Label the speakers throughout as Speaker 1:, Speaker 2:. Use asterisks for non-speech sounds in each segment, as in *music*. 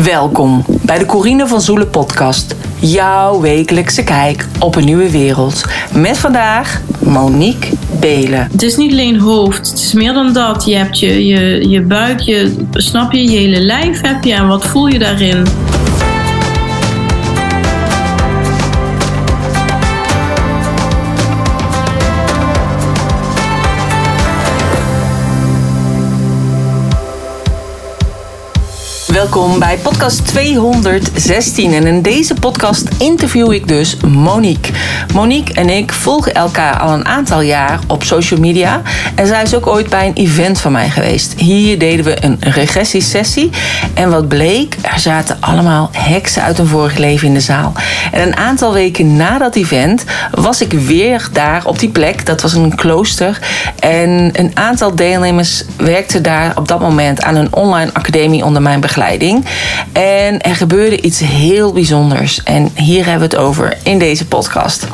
Speaker 1: Welkom bij de Corine van Zoelen podcast. Jouw wekelijkse kijk op een nieuwe wereld. Met vandaag Monique Belen.
Speaker 2: Het is niet alleen hoofd, het is meer dan dat. Je hebt je, je, je buik, je, snap je, je hele lijf heb je en wat voel je daarin?
Speaker 1: Welkom bij podcast 216 en in deze podcast interview ik dus Monique. Monique en ik volgen elkaar al een aantal jaar op social media en zij is ook ooit bij een event van mij geweest. Hier deden we een regressiesessie en wat bleek, er zaten allemaal heksen uit een vorig leven in de zaal. En een aantal weken na dat event was ik weer daar op die plek, dat was een klooster en een aantal deelnemers werkten daar op dat moment aan een online academie onder mijn begeleiding. En er gebeurde iets heel bijzonders. En hier hebben we het over in deze podcast.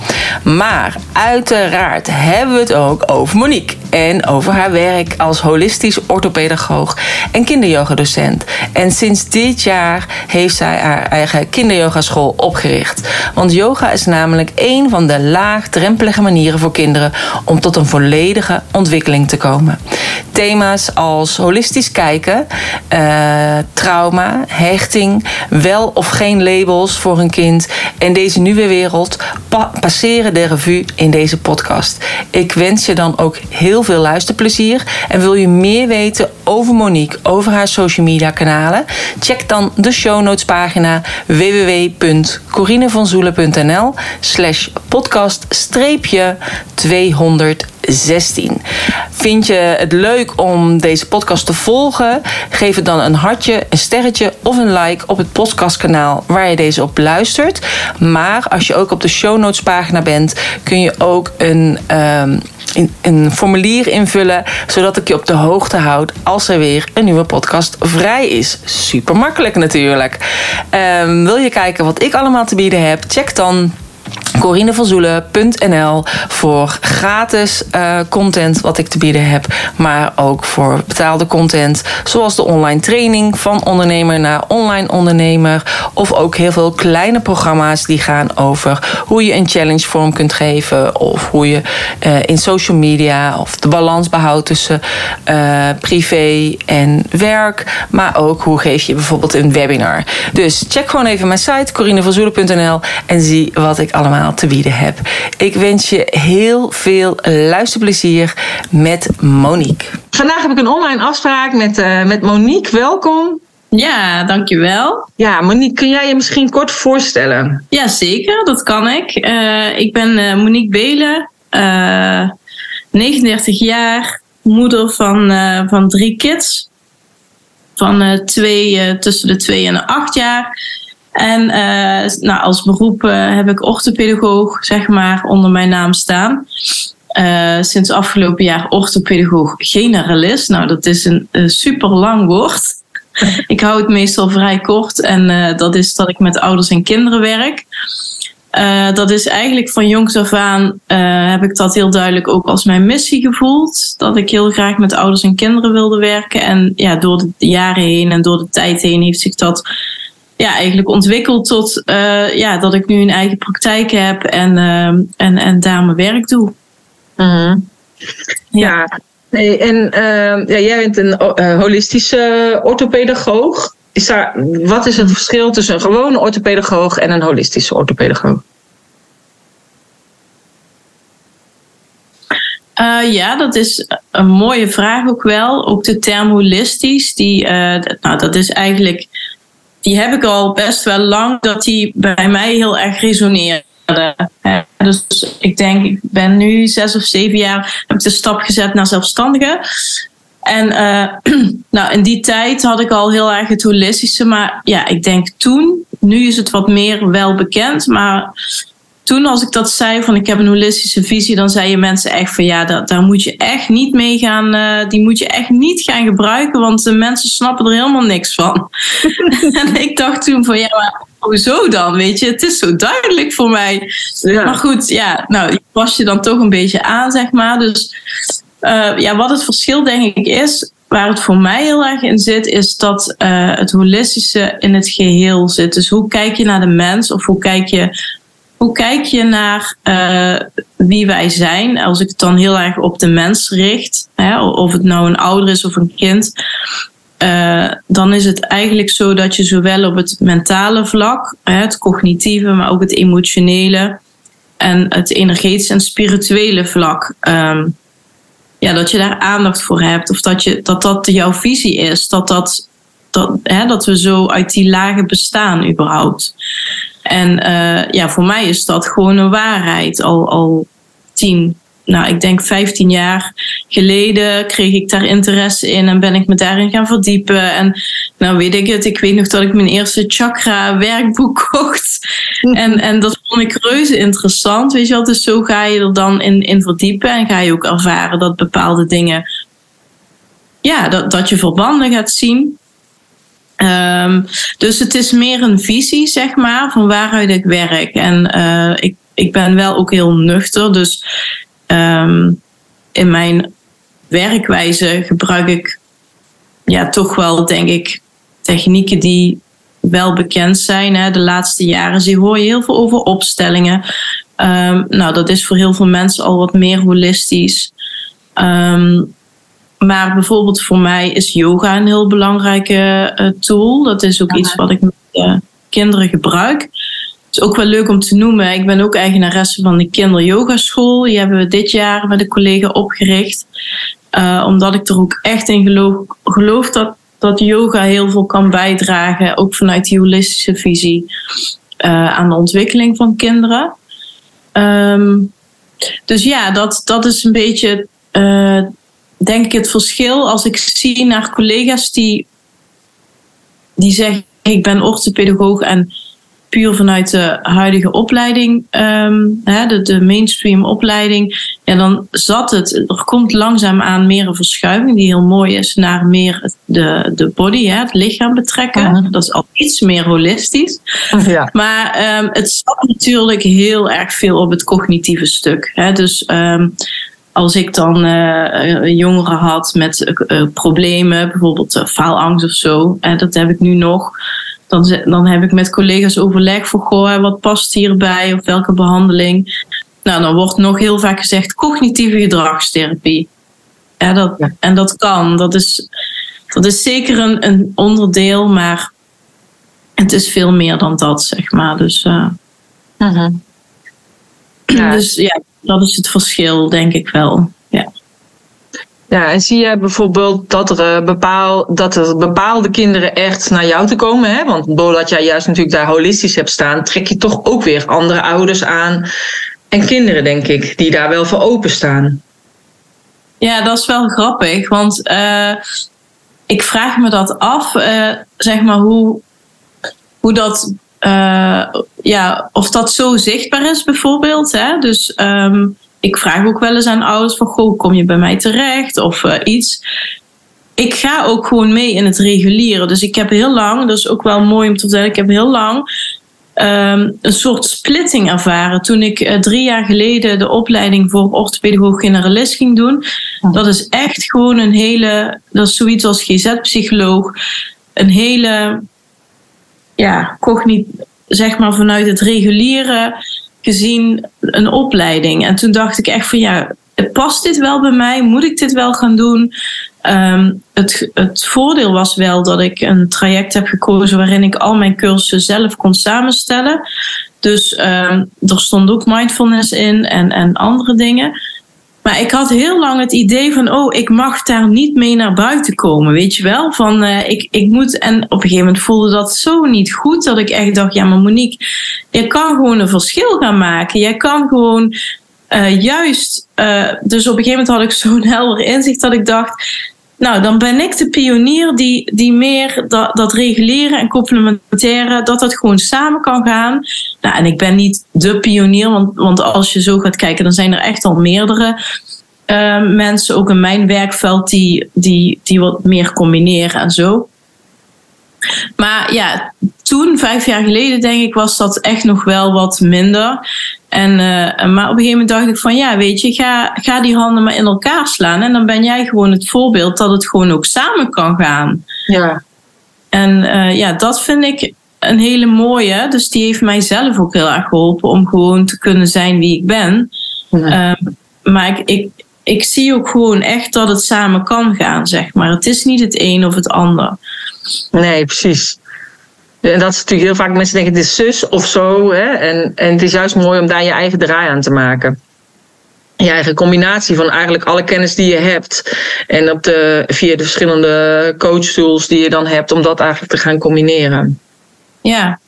Speaker 1: Maar uiteraard hebben we het ook over Monique. En over haar werk als holistisch orthopedagoog en kinderyogadocent. En sinds dit jaar heeft zij haar eigen kinderyogaschool opgericht. Want yoga is namelijk een van de laagdrempelige manieren voor kinderen om tot een volledige ontwikkeling te komen. Thema's als holistisch kijken, uh, trauma, hechting, wel of geen labels voor een kind en deze nieuwe wereld passeren de revue in deze podcast. Ik wens je dan ook heel veel luisterplezier en wil je meer weten over Monique, over haar social media kanalen? Check dan de show notes pagina www.corinevanzoelen.nl slash podcast 200 16. Vind je het leuk om deze podcast te volgen? Geef het dan een hartje, een sterretje of een like op het podcastkanaal waar je deze op luistert. Maar als je ook op de show notes pagina bent, kun je ook een. Um, een formulier invullen, zodat ik je op de hoogte houd als er weer een nieuwe podcast vrij is. Super makkelijk natuurlijk. Um, wil je kijken wat ik allemaal te bieden heb? Check dan corinevanzoelen.nl voor gratis uh, content wat ik te bieden heb, maar ook voor betaalde content, zoals de online training van ondernemer naar online ondernemer, of ook heel veel kleine programma's die gaan over hoe je een challenge vorm kunt geven, of hoe je uh, in social media of de balans behoudt tussen uh, privé en werk, maar ook hoe geef je bijvoorbeeld een webinar. Dus check gewoon even mijn site corinevanzoelen.nl en zie wat ik allemaal te bieden heb. Ik wens je heel veel luisterplezier met Monique. Vandaag heb ik een online afspraak met, uh, met Monique. Welkom.
Speaker 2: Ja, dankjewel.
Speaker 1: Ja, Monique, kun jij je misschien kort voorstellen?
Speaker 2: Ja, zeker, dat kan ik. Uh, ik ben uh, Monique Belen, 39 jaar, moeder van, van drie kids. Van twee, tussen de twee en de acht jaar. En uh, nou, als beroep uh, heb ik orthopedagoog, zeg maar, onder mijn naam staan. Uh, sinds afgelopen jaar orthopedagoog generalist. Nou, dat is een, een super lang woord. *laughs* ik hou het meestal vrij kort en dat is dat ik met ouders en kinderen werk. dat is eigenlijk van jongs af aan heb ik dat heel duidelijk ook als mijn missie gevoeld. Dat ik heel graag met ouders en kinderen wilde werken. En ja, door de jaren heen en door de tijd heen heeft zich dat ja, eigenlijk ontwikkeld tot uh, ja, dat ik nu een eigen praktijk heb en, uh, en, en daar mijn werk doe.
Speaker 1: Mm Ja. ja. en uh, ja, jij bent een holistische orthopedagoog. Is daar, wat is het verschil tussen een gewone orthopedagoog en een holistische orthopedagoog?
Speaker 2: Uh, ja, dat is een mooie vraag ook wel. Ook de term holistisch, die, uh, nou, dat is eigenlijk die heb ik al best wel lang dat die bij mij heel erg resoneerde. Dus ik denk, ik ben nu zes of zeven jaar, heb ik de stap gezet naar zelfstandige. En uh, *clears throat* nou, in die tijd had ik al heel erg het holistische. Maar ja, ik denk toen, nu is het wat meer wel bekend. Maar toen als ik dat zei van ik heb een holistische visie, dan zeiden mensen echt van ja, dat, daar moet je echt niet mee gaan, uh, die moet je echt niet gaan gebruiken, want de mensen snappen er helemaal niks van. *laughs* en ik dacht toen van ja, maar hoezo dan? Weet je, het is zo duidelijk voor mij. Ja. Maar goed, ja, nou, je pas je dan toch een beetje aan, zeg maar. Dus uh, ja, wat het verschil denk ik is, waar het voor mij heel erg in zit, is dat uh, het holistische in het geheel zit. Dus hoe kijk je naar de mens of hoe kijk je, hoe kijk je naar uh, wie wij zijn? Als ik het dan heel erg op de mens richt, hè, of het nou een ouder is of een kind. Uh, dan is het eigenlijk zo dat je zowel op het mentale vlak, het cognitieve, maar ook het emotionele en het energetische en spirituele vlak um, ja, dat je daar aandacht voor hebt. Of dat je, dat, dat jouw visie is. Dat, dat, dat, hè, dat we zo uit die lagen bestaan überhaupt. En uh, ja, voor mij is dat gewoon een waarheid. Al, al tien, nou, ik denk 15 jaar geleden kreeg ik daar interesse in en ben ik me daarin gaan verdiepen. En nou weet ik het, ik weet nog dat ik mijn eerste chakra werkboek *laughs* kocht. En, en dat vond ik reuze interessant, weet je wel. Dus zo ga je er dan in, in verdiepen en ga je ook ervaren dat bepaalde dingen, ja, dat, dat je verbanden gaat zien. Um, dus het is meer een visie, zeg maar, van waaruit ik werk. En uh, ik, ik ben wel ook heel nuchter. Dus um, in mijn werkwijze gebruik ik ja, toch wel, denk ik, technieken die wel bekend zijn. Hè. De laatste jaren zie, hoor je heel veel over opstellingen. Um, nou, dat is voor heel veel mensen al wat meer holistisch. Um, maar bijvoorbeeld voor mij is yoga een heel belangrijke uh, tool. Dat is ook iets wat ik met uh, kinderen gebruik. Het is ook wel leuk om te noemen. Ik ben ook eigenaresse van de kinderyogaschool. Die hebben we dit jaar met een collega opgericht. Uh, omdat ik er ook echt in geloof, geloof dat dat yoga heel veel kan bijdragen, ook vanuit die holistische visie, aan de ontwikkeling van kinderen. Um, dus ja, dat, dat is een beetje, denk ik, het verschil als ik zie naar collega's die, die zeggen: Ik ben orthopedagoog en puur vanuit de huidige opleiding, um, hè, de, de mainstream opleiding, ja, dan zat het. Er komt langzaam aan meer een verschuiving die heel mooi is naar meer de, de body, hè, het lichaam betrekken. Uh-huh. Dat is al iets meer holistisch. *laughs* Ja. Maar um, het zat natuurlijk heel erg veel op het cognitieve stuk. Hè. Dus um, als ik dan uh, jongeren had met uh, problemen, bijvoorbeeld uh, faalangst of zo, en dat heb ik nu nog dan, dan heb ik met collega's overleg voor goh, wat past hierbij of welke behandeling. Nou, dan wordt nog heel vaak gezegd cognitieve gedragstherapie. Ja, dat, ja. En dat kan. Dat is, dat is zeker een, een onderdeel, maar het is veel meer dan dat, zeg maar. Dus, uh, *clears throat* ja. dus ja, dat is het verschil, denk ik wel. Ja.
Speaker 3: Ja, en zie je bijvoorbeeld dat er, bepaal, dat er bepaalde kinderen echt naar jou te komen? Hè? Want doordat jij juist natuurlijk daar holistisch hebt staan, trek je toch ook weer andere ouders aan. En kinderen, denk ik, die daar wel voor openstaan.
Speaker 2: Ja, dat is wel grappig. Want uh, ik vraag me dat af, uh, zeg maar, hoe, hoe dat. Uh, ja, of dat zo zichtbaar is, bijvoorbeeld. Hè? Dus. Um, ik vraag ook wel eens aan ouders van, goh, kom je bij mij terecht of uh, iets. Ik ga ook gewoon mee in het regulieren. Dus ik heb heel lang, dat is ook wel mooi om te vertellen, ik heb heel lang um, een soort splitting ervaren. Toen ik uh, drie jaar geleden de opleiding voor orthopedagoog generalist ging doen. Dat is echt gewoon een hele, dat is zoiets als GZ-psycholoog. Een hele, ja, cognitie, zeg maar vanuit het regulieren gezien een opleiding. En toen dacht ik echt van ja, past dit wel bij mij? Moet ik dit wel gaan doen? Um, het, het voordeel was wel dat ik een traject heb gekozen waarin ik al mijn cursussen zelf kon samenstellen. Dus um, er stond ook mindfulness in en, en andere dingen. Maar ik had heel lang het idee van, oh, ik mag daar niet mee naar buiten komen, weet je wel? Van, uh, ik, ik moet, en op een gegeven moment voelde dat zo niet goed, dat ik echt dacht, ja, maar Monique, je kan gewoon een verschil gaan maken. Je kan gewoon uh, juist, uh, dus op een gegeven moment had ik zo'n *laughs* helder inzicht dat ik dacht, nou, dan ben ik de pionier die, die meer dat, dat reguleren en complementaire, dat dat gewoon samen kan gaan. Nou, en ik ben niet de pionier, want, want als je zo gaat kijken, dan zijn er echt al meerdere uh, mensen, ook in mijn werkveld, die, die, die wat meer combineren en zo. Maar ja, toen, vijf jaar geleden, denk ik, was dat echt nog wel wat minder. En, uh, maar op een gegeven moment dacht ik van ja, weet je, ga, ga die handen maar in elkaar slaan. En dan ben jij gewoon het voorbeeld dat het gewoon ook samen kan gaan.
Speaker 3: Ja.
Speaker 2: En uh, ja, dat vind ik een hele mooie. Dus die heeft mij zelf ook heel erg geholpen om gewoon te kunnen zijn wie ik ben. Ja. Uh, maar ik, ik, ik zie ook gewoon echt dat het samen kan gaan, zeg maar. Het is niet het een of het ander.
Speaker 3: Nee, precies. En dat is natuurlijk heel vaak mensen denken het is zus of zo. Hè? En, en het is juist mooi om daar je eigen draai aan te maken. Je eigen combinatie van eigenlijk alle kennis die je hebt. En op de, via de verschillende coachtools die je dan hebt, om dat eigenlijk te gaan combineren.
Speaker 2: Ja.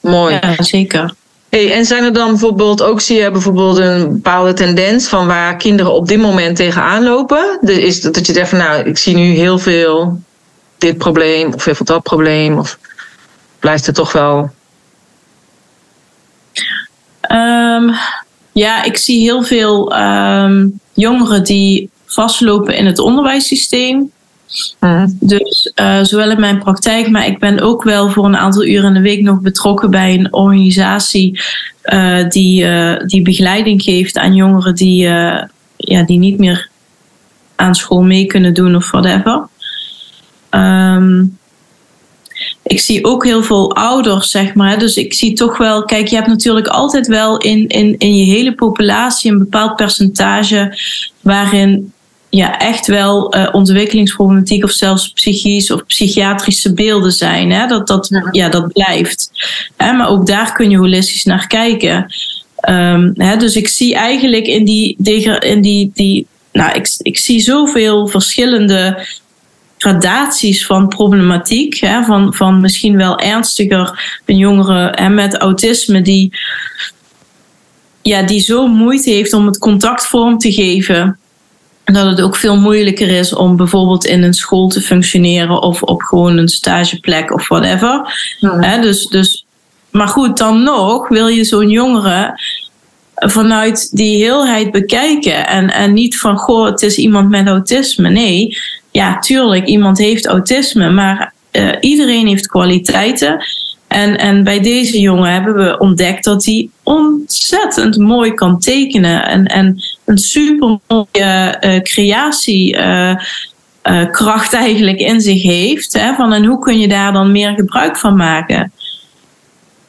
Speaker 3: Mooi.
Speaker 2: Ja, zeker.
Speaker 3: Hey, en zijn er dan bijvoorbeeld ook, zie je bijvoorbeeld een bepaalde tendens van waar kinderen op dit moment tegenaan lopen? Dus is dat, dat je zegt van nou, ik zie nu heel veel dit probleem of heel veel dat probleem? Of blijft het toch wel?
Speaker 2: Um, ja, ik zie heel veel um, jongeren die vastlopen in het onderwijssysteem. Mm. Dus uh, zowel in mijn praktijk, maar ik ben ook wel voor een aantal uren in de week nog betrokken bij een organisatie uh, die, uh, die begeleiding geeft aan jongeren die, ja, die niet meer aan school mee kunnen doen of whatever. Um, ik zie ook heel veel ouders, zeg maar. Dus ik zie toch wel, kijk, je hebt natuurlijk altijd wel in, in, in je hele populatie een bepaald percentage waarin ja, echt wel uh, ontwikkelingsproblematiek of zelfs psychisch of psychiatrische beelden zijn. Hè? Dat, dat, ja. ja dat blijft. Hè? Maar ook daar kun je holistisch naar kijken. Um, hè? Dus ik zie eigenlijk in die, in die, die nou, ik, ik zie zoveel verschillende gradaties van problematiek. Hè, van, van misschien wel ernstiger een jongere hè, met autisme die, ja, die zo moeite heeft om het contact vorm te geven. Dat het ook veel moeilijker is om bijvoorbeeld in een school te functioneren of op gewoon een stageplek of whatever. Hè, dus, dus, maar goed, dan nog wil je zo'n jongere vanuit die heelheid bekijken. En, en niet van, goh, het is iemand met autisme. Nee, ja, tuurlijk, iemand heeft autisme, maar uh, iedereen heeft kwaliteiten. En, en bij deze jongen hebben we ontdekt dat hij ontzettend mooi kan tekenen. En, en een super mooie uh, creatiekracht uh, eigenlijk in zich heeft. Hè, van en hoe kun je daar dan meer gebruik van maken?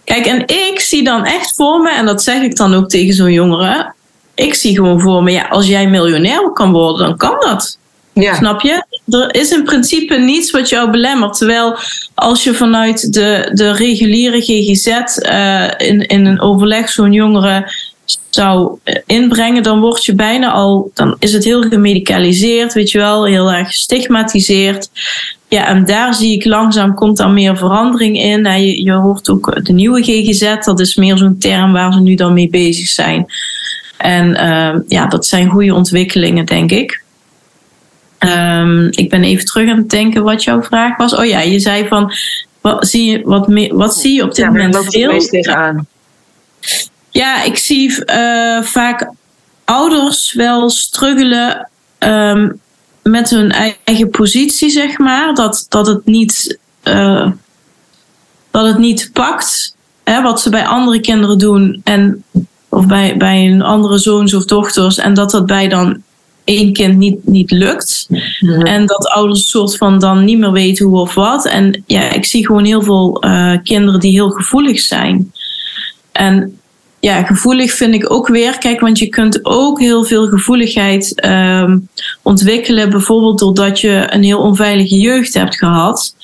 Speaker 2: Kijk, en ik zie dan echt voor me, en dat zeg ik dan ook tegen zo'n jongere. Ik zie gewoon voor me, ja, als jij miljonair kan worden, dan kan dat. Snap je? Er is in principe niets wat jou belemmert. Terwijl als je vanuit de, de reguliere GGZ uh, in, in een overleg zo'n jongere zou inbrengen, dan word je bijna al, dan is het heel gemedicaliseerd, weet je wel, heel erg gestigmatiseerd. Ja, en daar zie ik langzaam komt dan meer verandering in. Je, hoort ook de nieuwe GGZ, dat is meer zo'n term waar ze nu dan mee bezig zijn. En uh, ja, dat zijn goede ontwikkelingen, denk ik. Um, ik ben even terug aan het denken wat jouw vraag was. Oh ja, je zei van, wat zie je, wat wat zie je op dit ja, moment veel?
Speaker 3: tegenaan?
Speaker 2: Ja, ik zie uh, vaak ouders wel struggelen um, met hun eigen positie, zeg maar. Dat, dat, het, niet, uh, dat het niet pakt hè, wat ze bij andere kinderen doen. En, of bij, bij een andere zoons of dochters. En dat dat bij dan één kind niet, niet lukt. Mhm. En dat ouders soort van dan niet meer weten hoe of wat. En ja, ik zie gewoon heel veel uh, kinderen die heel gevoelig zijn. En ja, gevoelig vind ik ook weer. Kijk, want je kunt ook heel veel gevoeligheid um, ontwikkelen. Bijvoorbeeld doordat je een heel onveilige jeugd hebt gehad.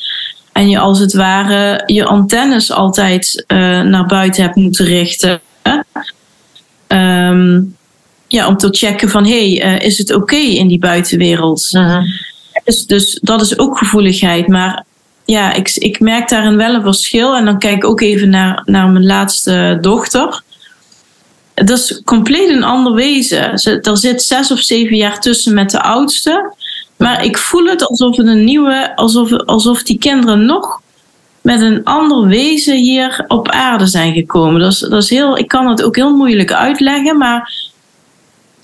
Speaker 2: En je als het ware je antennes altijd uh, naar buiten hebt moeten richten. Um, ja, om te checken van hé, hey, uh, is het oké okay in die buitenwereld? Uh-huh. dus, dus dat is ook gevoeligheid. Maar ja, ik, ik merk daarin wel een verschil. En dan kijk ik ook even naar, naar mijn laatste dochter. Dat is compleet een ander wezen. Ze, er zit zes of zeven jaar tussen met de oudste. Maar ik voel het alsof het een nieuwe, alsof, alsof die kinderen nog met een ander wezen hier op aarde zijn gekomen. Dat is, dat is heel, ik kan het ook heel moeilijk uitleggen, maar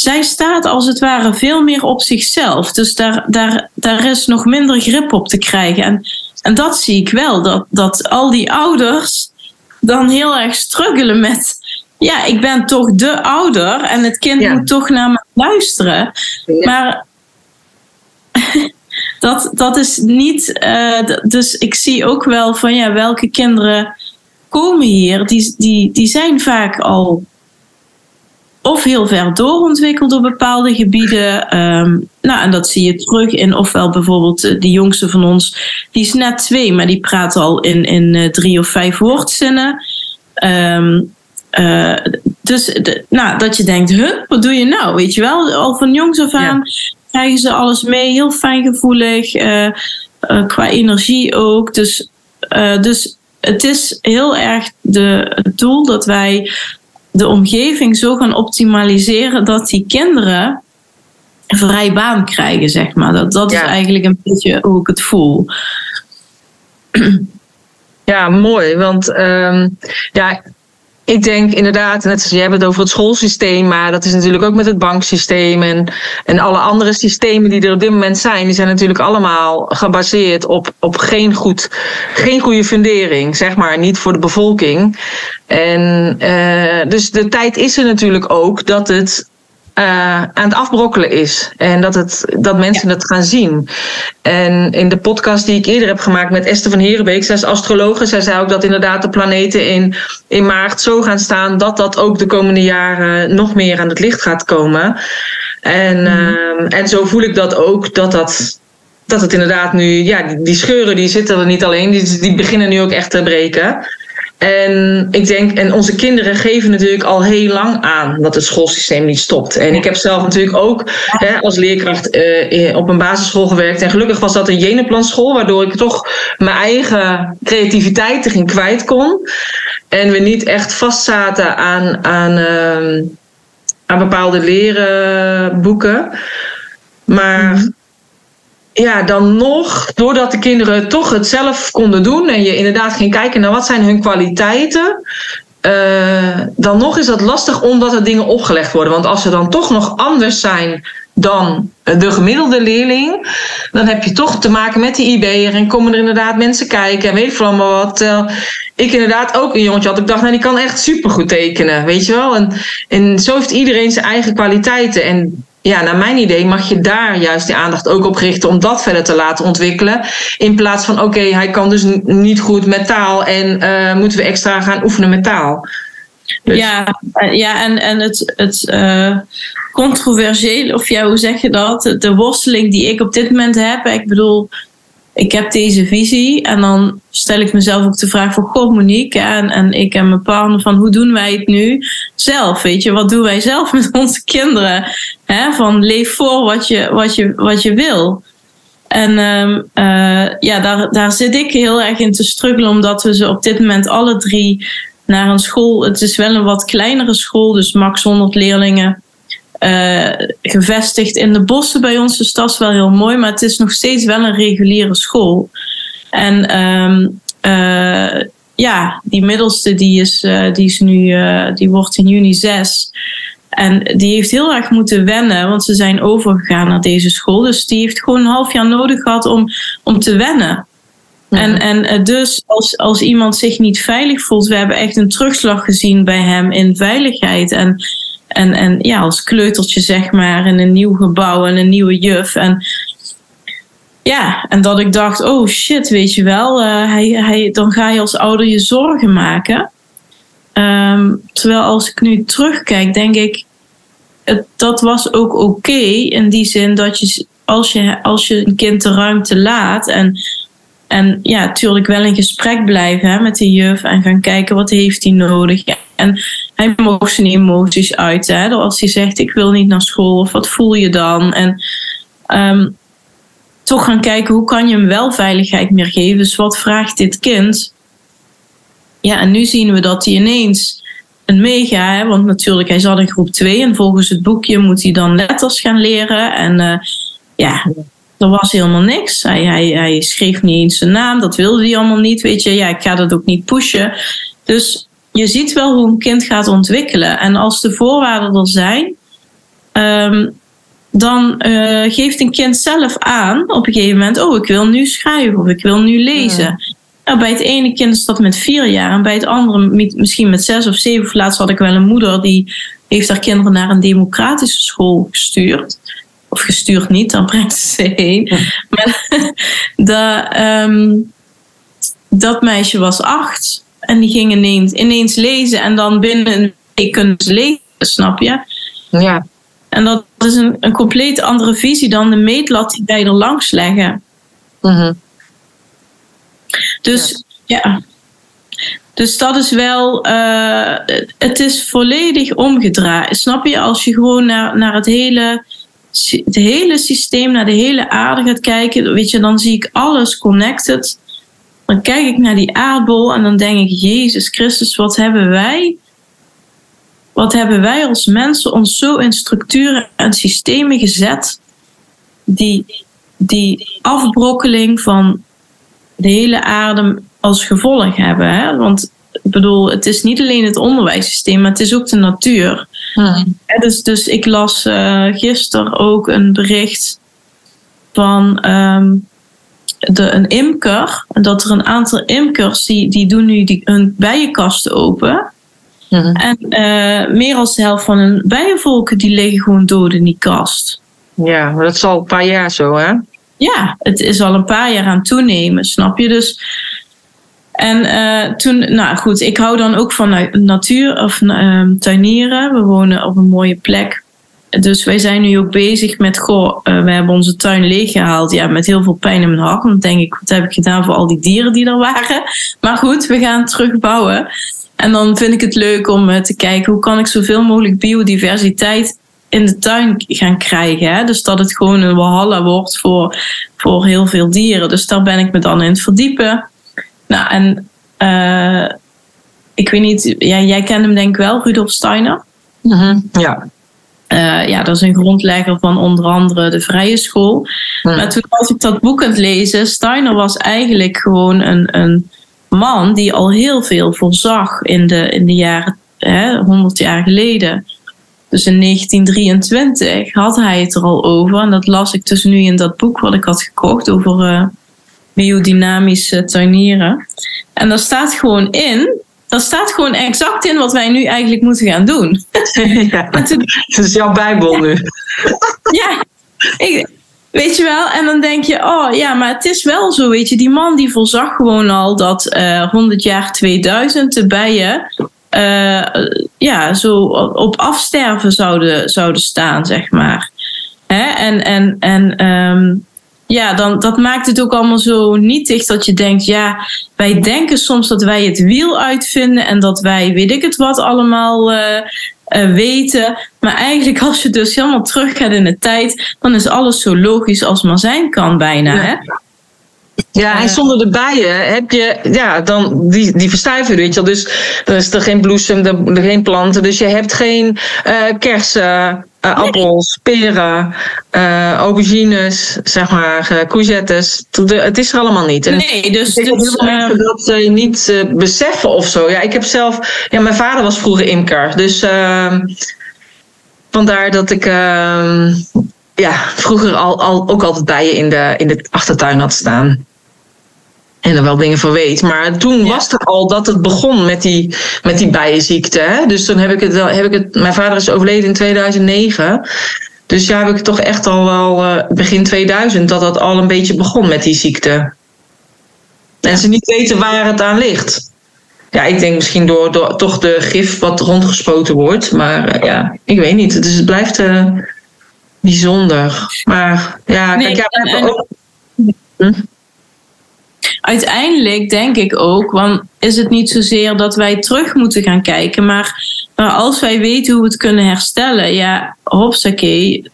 Speaker 2: zij staat als het ware veel meer op zichzelf. Dus daar, daar, daar is nog minder grip op te krijgen. En, en dat zie ik wel, dat, dat al die ouders dan heel erg struggelen met, ja, ik ben toch de ouder en het kind moet toch naar me luisteren. Maar *laughs* dat, dat is niet. Uh, dus ik zie ook wel van ja, welke kinderen komen hier, die, die, die zijn vaak al of heel ver doorontwikkeld op bepaalde gebieden. Um, nou, en dat zie je terug in ofwel bijvoorbeeld de jongste van ons, die is net twee, maar die praat al in, in uh, drie of vijf woordzinnen. Um, uh, dus de, nou, dat je denkt, huh, wat doe je nou? Weet je wel, al van jongs af aan krijgen ze alles mee, heel fijngevoelig, uh, uh, qua energie ook. Dus, dus het is heel erg de, het doel dat wij de omgeving zo gaan optimaliseren dat die kinderen vrij baan krijgen, zeg maar. Dat, dat is eigenlijk een beetje hoe ik het voel.
Speaker 1: Ja, mooi. Want um, ja, ik denk inderdaad, net zoals jij hebt het over het schoolsysteem, maar dat is natuurlijk ook met het banksysteem en, en alle andere systemen die er op dit moment zijn, die zijn natuurlijk allemaal gebaseerd op, op geen, goed, geen goede fundering, zeg maar, niet voor de bevolking. En uh, dus de tijd is er natuurlijk ook dat het uh, aan het afbrokkelen is. En dat, het, dat mensen het gaan zien. En in de podcast die ik eerder heb gemaakt met Esther van Herenbeek, zij is astrologe, zij zei ook dat inderdaad de planeten in, in maart zo gaan staan dat dat ook de komende jaren nog meer aan het licht gaat komen. En, mm. en zo voel ik dat ook, dat dat dat het inderdaad nu, ja, die, die scheuren die zitten er niet alleen, die, die beginnen nu ook echt te breken. En ik denk, en onze kinderen geven natuurlijk al heel lang aan dat het schoolsysteem niet stopt. En ik heb zelf natuurlijk ook hè, als leerkracht uh, op een basisschool gewerkt. En gelukkig was dat een jeneplanschool, waardoor ik toch mijn eigen creativiteit erin kwijt kon. En we niet echt vastzaten aan, aan, uh, aan bepaalde lerenboeken. Maar. Mhm ja, dan nog, doordat de kinderen toch het zelf konden doen en je inderdaad ging kijken naar wat zijn hun kwaliteiten, uh, dan nog is dat lastig omdat er dingen opgelegd worden. Want als ze dan toch nog anders zijn dan de gemiddelde leerling, dan heb je toch te maken met die IB'er en komen er inderdaad mensen kijken en weet ik allemaal wat. Ik inderdaad ook een jongetje had. Ik dacht, nou, die kan echt supergoed tekenen, weet je wel. En, en zo heeft iedereen zijn eigen kwaliteiten. En ja, naar mijn idee mag je daar juist die aandacht ook op richten om dat verder te laten ontwikkelen. In plaats van, oké, hij kan dus niet goed met taal en uh, moeten we extra gaan oefenen met taal.
Speaker 2: Dus. Ja, eh, ja, en, en het, het uh, controversieel, of ja, hoe zeg je dat? De worsteling die ik op dit moment heb. Ik bedoel, ik heb deze visie en dan stel ik mezelf ook de vraag voor God Monique en, en ik en mijn partner van hoe doen wij het nu zelf? Weet je wat doen wij zelf met *laughs* onze kinderen? Van leef voor wat je, wat je, wat je wil. En um, uh, ja daar, daar zit ik heel erg in te struggelen omdat we ze op dit moment alle drie naar een school het is wel een wat kleinere school dus max 100 leerlingen uh, gevestigd in de bossen bij ons. Dus dat is wel heel mooi. Maar het is nog steeds wel een reguliere school. En um, uh, ja, die middelste die is, uh, die is nu, die wordt in juni zes. En die heeft heel erg moeten wennen, want ze zijn overgegaan naar deze school. Dus die heeft gewoon een half jaar nodig gehad om, om te wennen. En, en dus als, als iemand zich niet veilig voelt, we hebben echt een terugslag gezien bij hem in veiligheid. En en, en ja, als kleutertje zeg maar in een nieuw gebouw en een nieuwe juf. En ja, en dat ik dacht, oh shit, weet je wel, uh, hij, hij, dan ga je als ouder je zorgen maken. Um, terwijl als ik nu terugkijk, denk ik, dat was ook oké in die zin dat je als, je als je een kind de ruimte laat en, en ja, natuurlijk wel in gesprek blijven hè, met de juf en gaan kijken wat heeft hij nodig. En hij mocht zijn emoties uiten. Hè? Als hij zegt: Ik wil niet naar school, of wat voel je dan? En um, toch gaan kijken hoe kan je hem wel veiligheid meer geven. Dus wat vraagt dit kind? Ja, en nu zien we dat hij ineens een mega, want natuurlijk, hij zat in groep 2 en volgens het boekje moet hij dan letters gaan leren. En uh, ja, er was helemaal niks. Hij, hij, hij schreef niet eens zijn naam, dat wilde hij allemaal niet. Weet je, ja, ik ga dat ook niet pushen. Dus je ziet wel hoe een kind gaat ontwikkelen. En als de voorwaarden er zijn, um, dan uh, geeft een kind zelf aan op een gegeven moment: Oh, ik wil nu schrijven of ik wil nu lezen. Nou, bij het ene kind is dat met vier jaar en bij het andere misschien met zes of zeven. Of laatst had ik wel een moeder die heeft haar kinderen naar een democratische school gestuurd. Of gestuurd niet, dan brengt ze ze heen. *laughs* Maar *laughs* de, um, dat meisje was acht en die ging ineens, ineens lezen en dan binnen een week kunnen ze lezen, snap je?
Speaker 1: Ja.
Speaker 2: En dat is een, een compleet andere visie dan de meetlat die wij er langs leggen.
Speaker 1: Mm
Speaker 2: Dus ja. Dus dat is wel, uh, het is volledig omgedraaid. Snap je? Als je gewoon naar, naar het hele, het hele systeem, naar de hele aarde gaat kijken, weet je, dan zie ik alles connected. Dan kijk ik naar die aardbol en dan denk ik, Jezus Christus, wat hebben wij wat hebben wij als mensen ons zo in structuren en systemen gezet die, die afbrokkeling van de hele aarde als gevolg hebben. Hè? Want ik bedoel, het is niet alleen het onderwijssysteem, maar het is ook de natuur. Hmm. Dus, dus ik las uh, gisteren ook een bericht van um, de, een imker. Dat er een aantal imkers die, die doen nu die, hun bijenkasten open. Mhm. En uh, meer dan de helft van hun bijenvolken die liggen gewoon dood in die kast.
Speaker 1: Ja, maar dat is al een paar jaar zo, hè?
Speaker 2: Ja, het is al een paar jaar aan toenemen, snap je? Dus. En uh, toen, nou goed, ik hou dan ook van natuur of uh, tuinieren. We wonen op een mooie plek. Dus wij zijn nu ook bezig met, goh, uh, we hebben onze tuin leeggehaald. Ja, met heel veel pijn in mijn hart. Want denk ik, wat heb ik gedaan voor al die dieren die er waren? *laughs* Maar goed, we gaan terugbouwen. En dan vind ik het leuk om eh, te kijken hoe kan ik zoveel mogelijk biodiversiteit in de tuin gaan krijgen. Hè? Dus dat het gewoon een walhalla wordt voor, voor heel veel dieren. Dus daar ben ik me dan in het verdiepen. Nou, en uh, ik weet niet, ja, jij kent hem denk ik wel, Rudolf Steiner.
Speaker 1: Mm Ja.
Speaker 2: Uh, ja, dat is een grondlegger van onder andere de Vrije School. Mm. Maar toen was ik dat boek aan het lezen, Steiner was eigenlijk gewoon een, een man die al heel veel voorzag in de, in de jaren, hè, 100 jaar geleden. Dus in 1923 had hij het er al over. En dat las ik dus nu in dat boek wat ik had gekocht over uh, biodynamische tuinieren. En daar staat gewoon in dat staat gewoon exact in wat wij nu eigenlijk moeten gaan doen. *laughs*
Speaker 1: Ja, *laughs* dat is jouw Bijbel nu. *laughs*
Speaker 2: Ja, ik, Weet je wel? En dan denk je, oh ja, maar het is wel zo, weet je. Die man die voorzag gewoon al dat uh, eh, 100 jaar 2000 de bijen uh, ja, zo op afsterven zouden, zouden staan, zeg maar. Hè? En, en, en um, ja, dan, dat maakt het ook allemaal zo nietig dat je denkt, ja, wij denken soms dat wij het wiel uitvinden en dat wij, weet ik het wat, allemaal uh, uh, weten. Maar eigenlijk als je dus helemaal teruggaat in de tijd, dan is alles zo logisch als maar zijn kan bijna. Hè?
Speaker 1: Ja, en zonder de bijen heb je, ja, dan die, die verstijven, weet je wel. Dus dan is er geen bloesem, er, er geen planten. Dus je hebt geen uh, kersen, uh, appels, peren, uh, aubergines, zeg maar, courgettes. Het is er allemaal niet.
Speaker 2: En nee, dus,
Speaker 1: ik dus, um, dat ze niet beseffen of zo. Ja, ik heb zelf, ja, mijn vader was vroeger imker. Dus ehm, vandaar dat ik ehm, ja, vroeger al, al, ook altijd bijen in de, in de achtertuin had staan. En er wel dingen van weet. Maar toen was het al dat het begon met die, met die bijenziekte. Hè? Dus toen heb ik, het, heb ik het. Mijn vader is overleden in 2009. Dus ja, heb ik het toch echt al wel uh, begin 2000 dat dat al een beetje begon met die ziekte. En ze niet weten waar het aan ligt. Ja, ik denk misschien door, door toch de gif wat rondgespoten wordt. Maar uh, ja, ik weet niet. Dus het blijft. Uh, bijzonder. Maar ja, nee, kijk, ja, en, ook... hm?
Speaker 2: Uiteindelijk denk ik ook, want is het niet zozeer dat wij terug moeten gaan kijken, maar, maar als wij weten hoe we het kunnen herstellen, ja, hopsakee,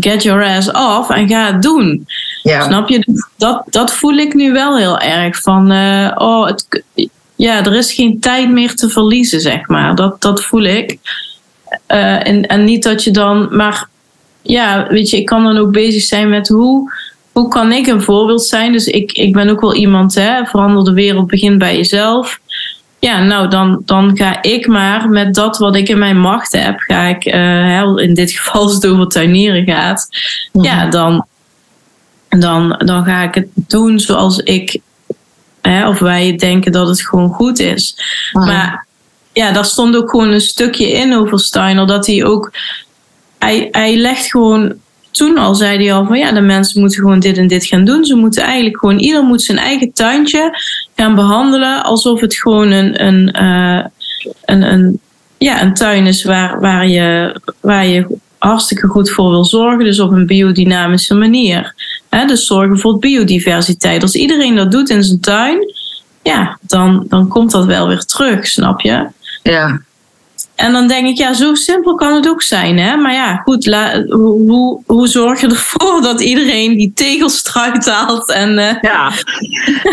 Speaker 2: get your ass off en ga het doen. Ja. Snap je? Dat, dat voel ik nu wel heel erg van, uh, oh, het, ja, er is geen tijd meer te verliezen, zeg maar. Dat, dat voel ik. Uh, en, en niet dat je dan, maar ja, weet je, ik kan dan ook bezig zijn met hoe, hoe kan ik een voorbeeld zijn. Dus ik, ik ben ook wel iemand, hè, verander de wereld, begin bij jezelf. Ja, nou, dan, dan ga ik maar met dat wat ik in mijn macht heb, ga ik, uh, in dit geval als het over tuinieren gaat, ja, dan, dan, dan ga ik het doen zoals ik hè, of wij denken dat het gewoon goed is. Maar ja, daar stond ook gewoon een stukje in over Steiner, dat hij ook, hij, hij legt gewoon toen al zei hij al van ja, de mensen moeten gewoon dit en dit gaan doen. Ze moeten eigenlijk gewoon, ieder moet zijn eigen tuintje gaan behandelen alsof het gewoon een, een, uh, een, een, ja, een tuin is waar, waar, je, waar je hartstikke goed voor wil zorgen. Dus op een biodynamische manier. He, dus zorgen voor biodiversiteit. Als iedereen dat doet in zijn tuin, ja, dan, dan komt dat wel weer terug, snap je?
Speaker 1: Ja.
Speaker 2: En dan denk ik, ja, zo simpel kan het ook zijn. Hè? Maar ja, goed, hoe, hoe zorg je ervoor dat iedereen die tegels eruit haalt? En, uh...
Speaker 1: Ja,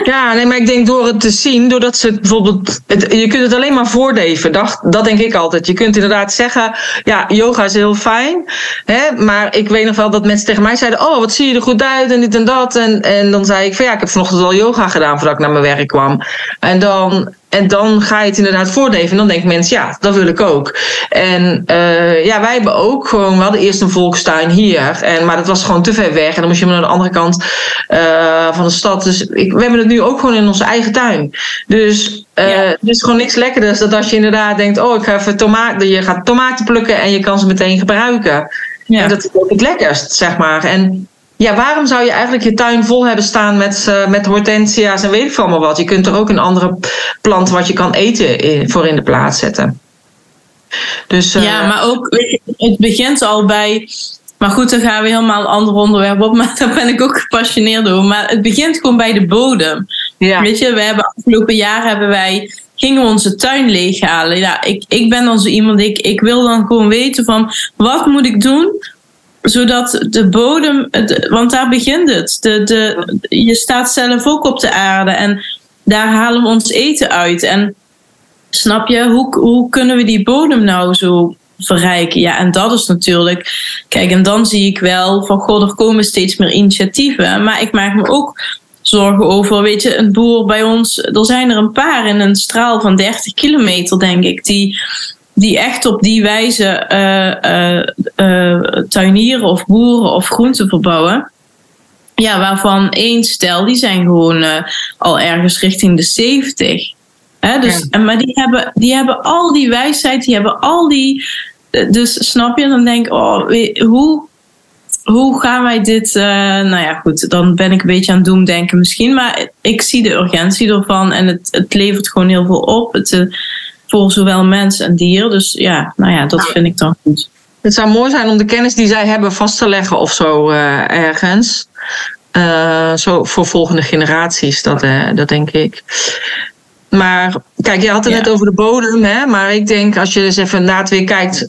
Speaker 1: ja nee, maar ik denk door het te zien, doordat ze bijvoorbeeld. Het, je kunt het alleen maar voordeven. Dat, dat denk ik altijd. Je kunt inderdaad zeggen, ja, yoga is heel fijn. Hè? Maar ik weet nog wel dat mensen tegen mij zeiden: Oh, wat zie je er goed uit en dit en dat. En, en dan zei ik van ja, ik heb vanochtend al yoga gedaan voordat ik naar mijn werk kwam. En dan en dan ga je het inderdaad voordeven. En dan denken mensen, ja, dat wil ik ook. En uh, ja, wij hebben ook gewoon, we hadden eerst een volkstuin hier. En, maar dat was gewoon te ver weg. En dan moest je maar naar de andere kant uh, van de stad. Dus ik, we hebben het nu ook gewoon in onze eigen tuin. Dus uh, ja. het is gewoon niks lekkerders dat als je inderdaad denkt, oh, ik ga even tomaten, je gaat tomaten plukken en je kan ze meteen gebruiken. Ja. En dat is ook het lekkerst, zeg maar. En ja, waarom zou je eigenlijk je tuin vol hebben staan met, uh, met hortensia's en weet ik veel maar wat? Je kunt er ook een andere plant wat je kan eten in, voor in de plaats zetten.
Speaker 2: Dus, uh, ja, maar ook, het begint al bij. Maar goed, dan gaan we helemaal een ander onderwerp op. *laughs* Maar daar ben ik ook gepassioneerd over. Maar het begint gewoon bij de bodem. Ja. Weet je, we hebben afgelopen jaar hebben wij gingen we onze tuin leeghalen. Ja, ik, ik ben dan zo iemand, ik, ik wil dan gewoon weten van wat moet ik doen zodat de bodem, want daar begint het. De, de, je staat zelf ook op de aarde en daar halen we ons eten uit. En snap je, hoe, hoe kunnen we die bodem nou zo verrijken? Ja, en dat is natuurlijk, kijk, en dan zie ik wel van god, er komen steeds meer initiatieven. Maar ik maak me ook zorgen over, weet je, een boer bij ons, er zijn er een paar in een straal van 30 kilometer, denk ik, die die echt op die wijze uh, uh, tuinieren of boeren of groenten verbouwen. Ja, waarvan één stel, die zijn gewoon al ergens richting de 70. Hè? Dus, ja. Maar die hebben, die hebben al die wijsheid, die hebben al die. Dus snap je, dan denk ik, oh, hoe, hoe gaan wij dit. Uh, nou ja, goed, dan ben ik een beetje aan doemdenken misschien. Maar ik zie de urgentie ervan en het, het levert gewoon heel veel op. Het, voor zowel mens en dier. Dus ja, nou ja, dat vind ik dan goed.
Speaker 1: Het zou mooi zijn om de kennis die zij hebben vast te leggen of zo uh, ergens. Uh, zo voor volgende generaties, dat, uh, dat denk ik. Maar kijk, je had het ja. net over de bodem, hè? maar ik denk als je dus even het weer kijkt,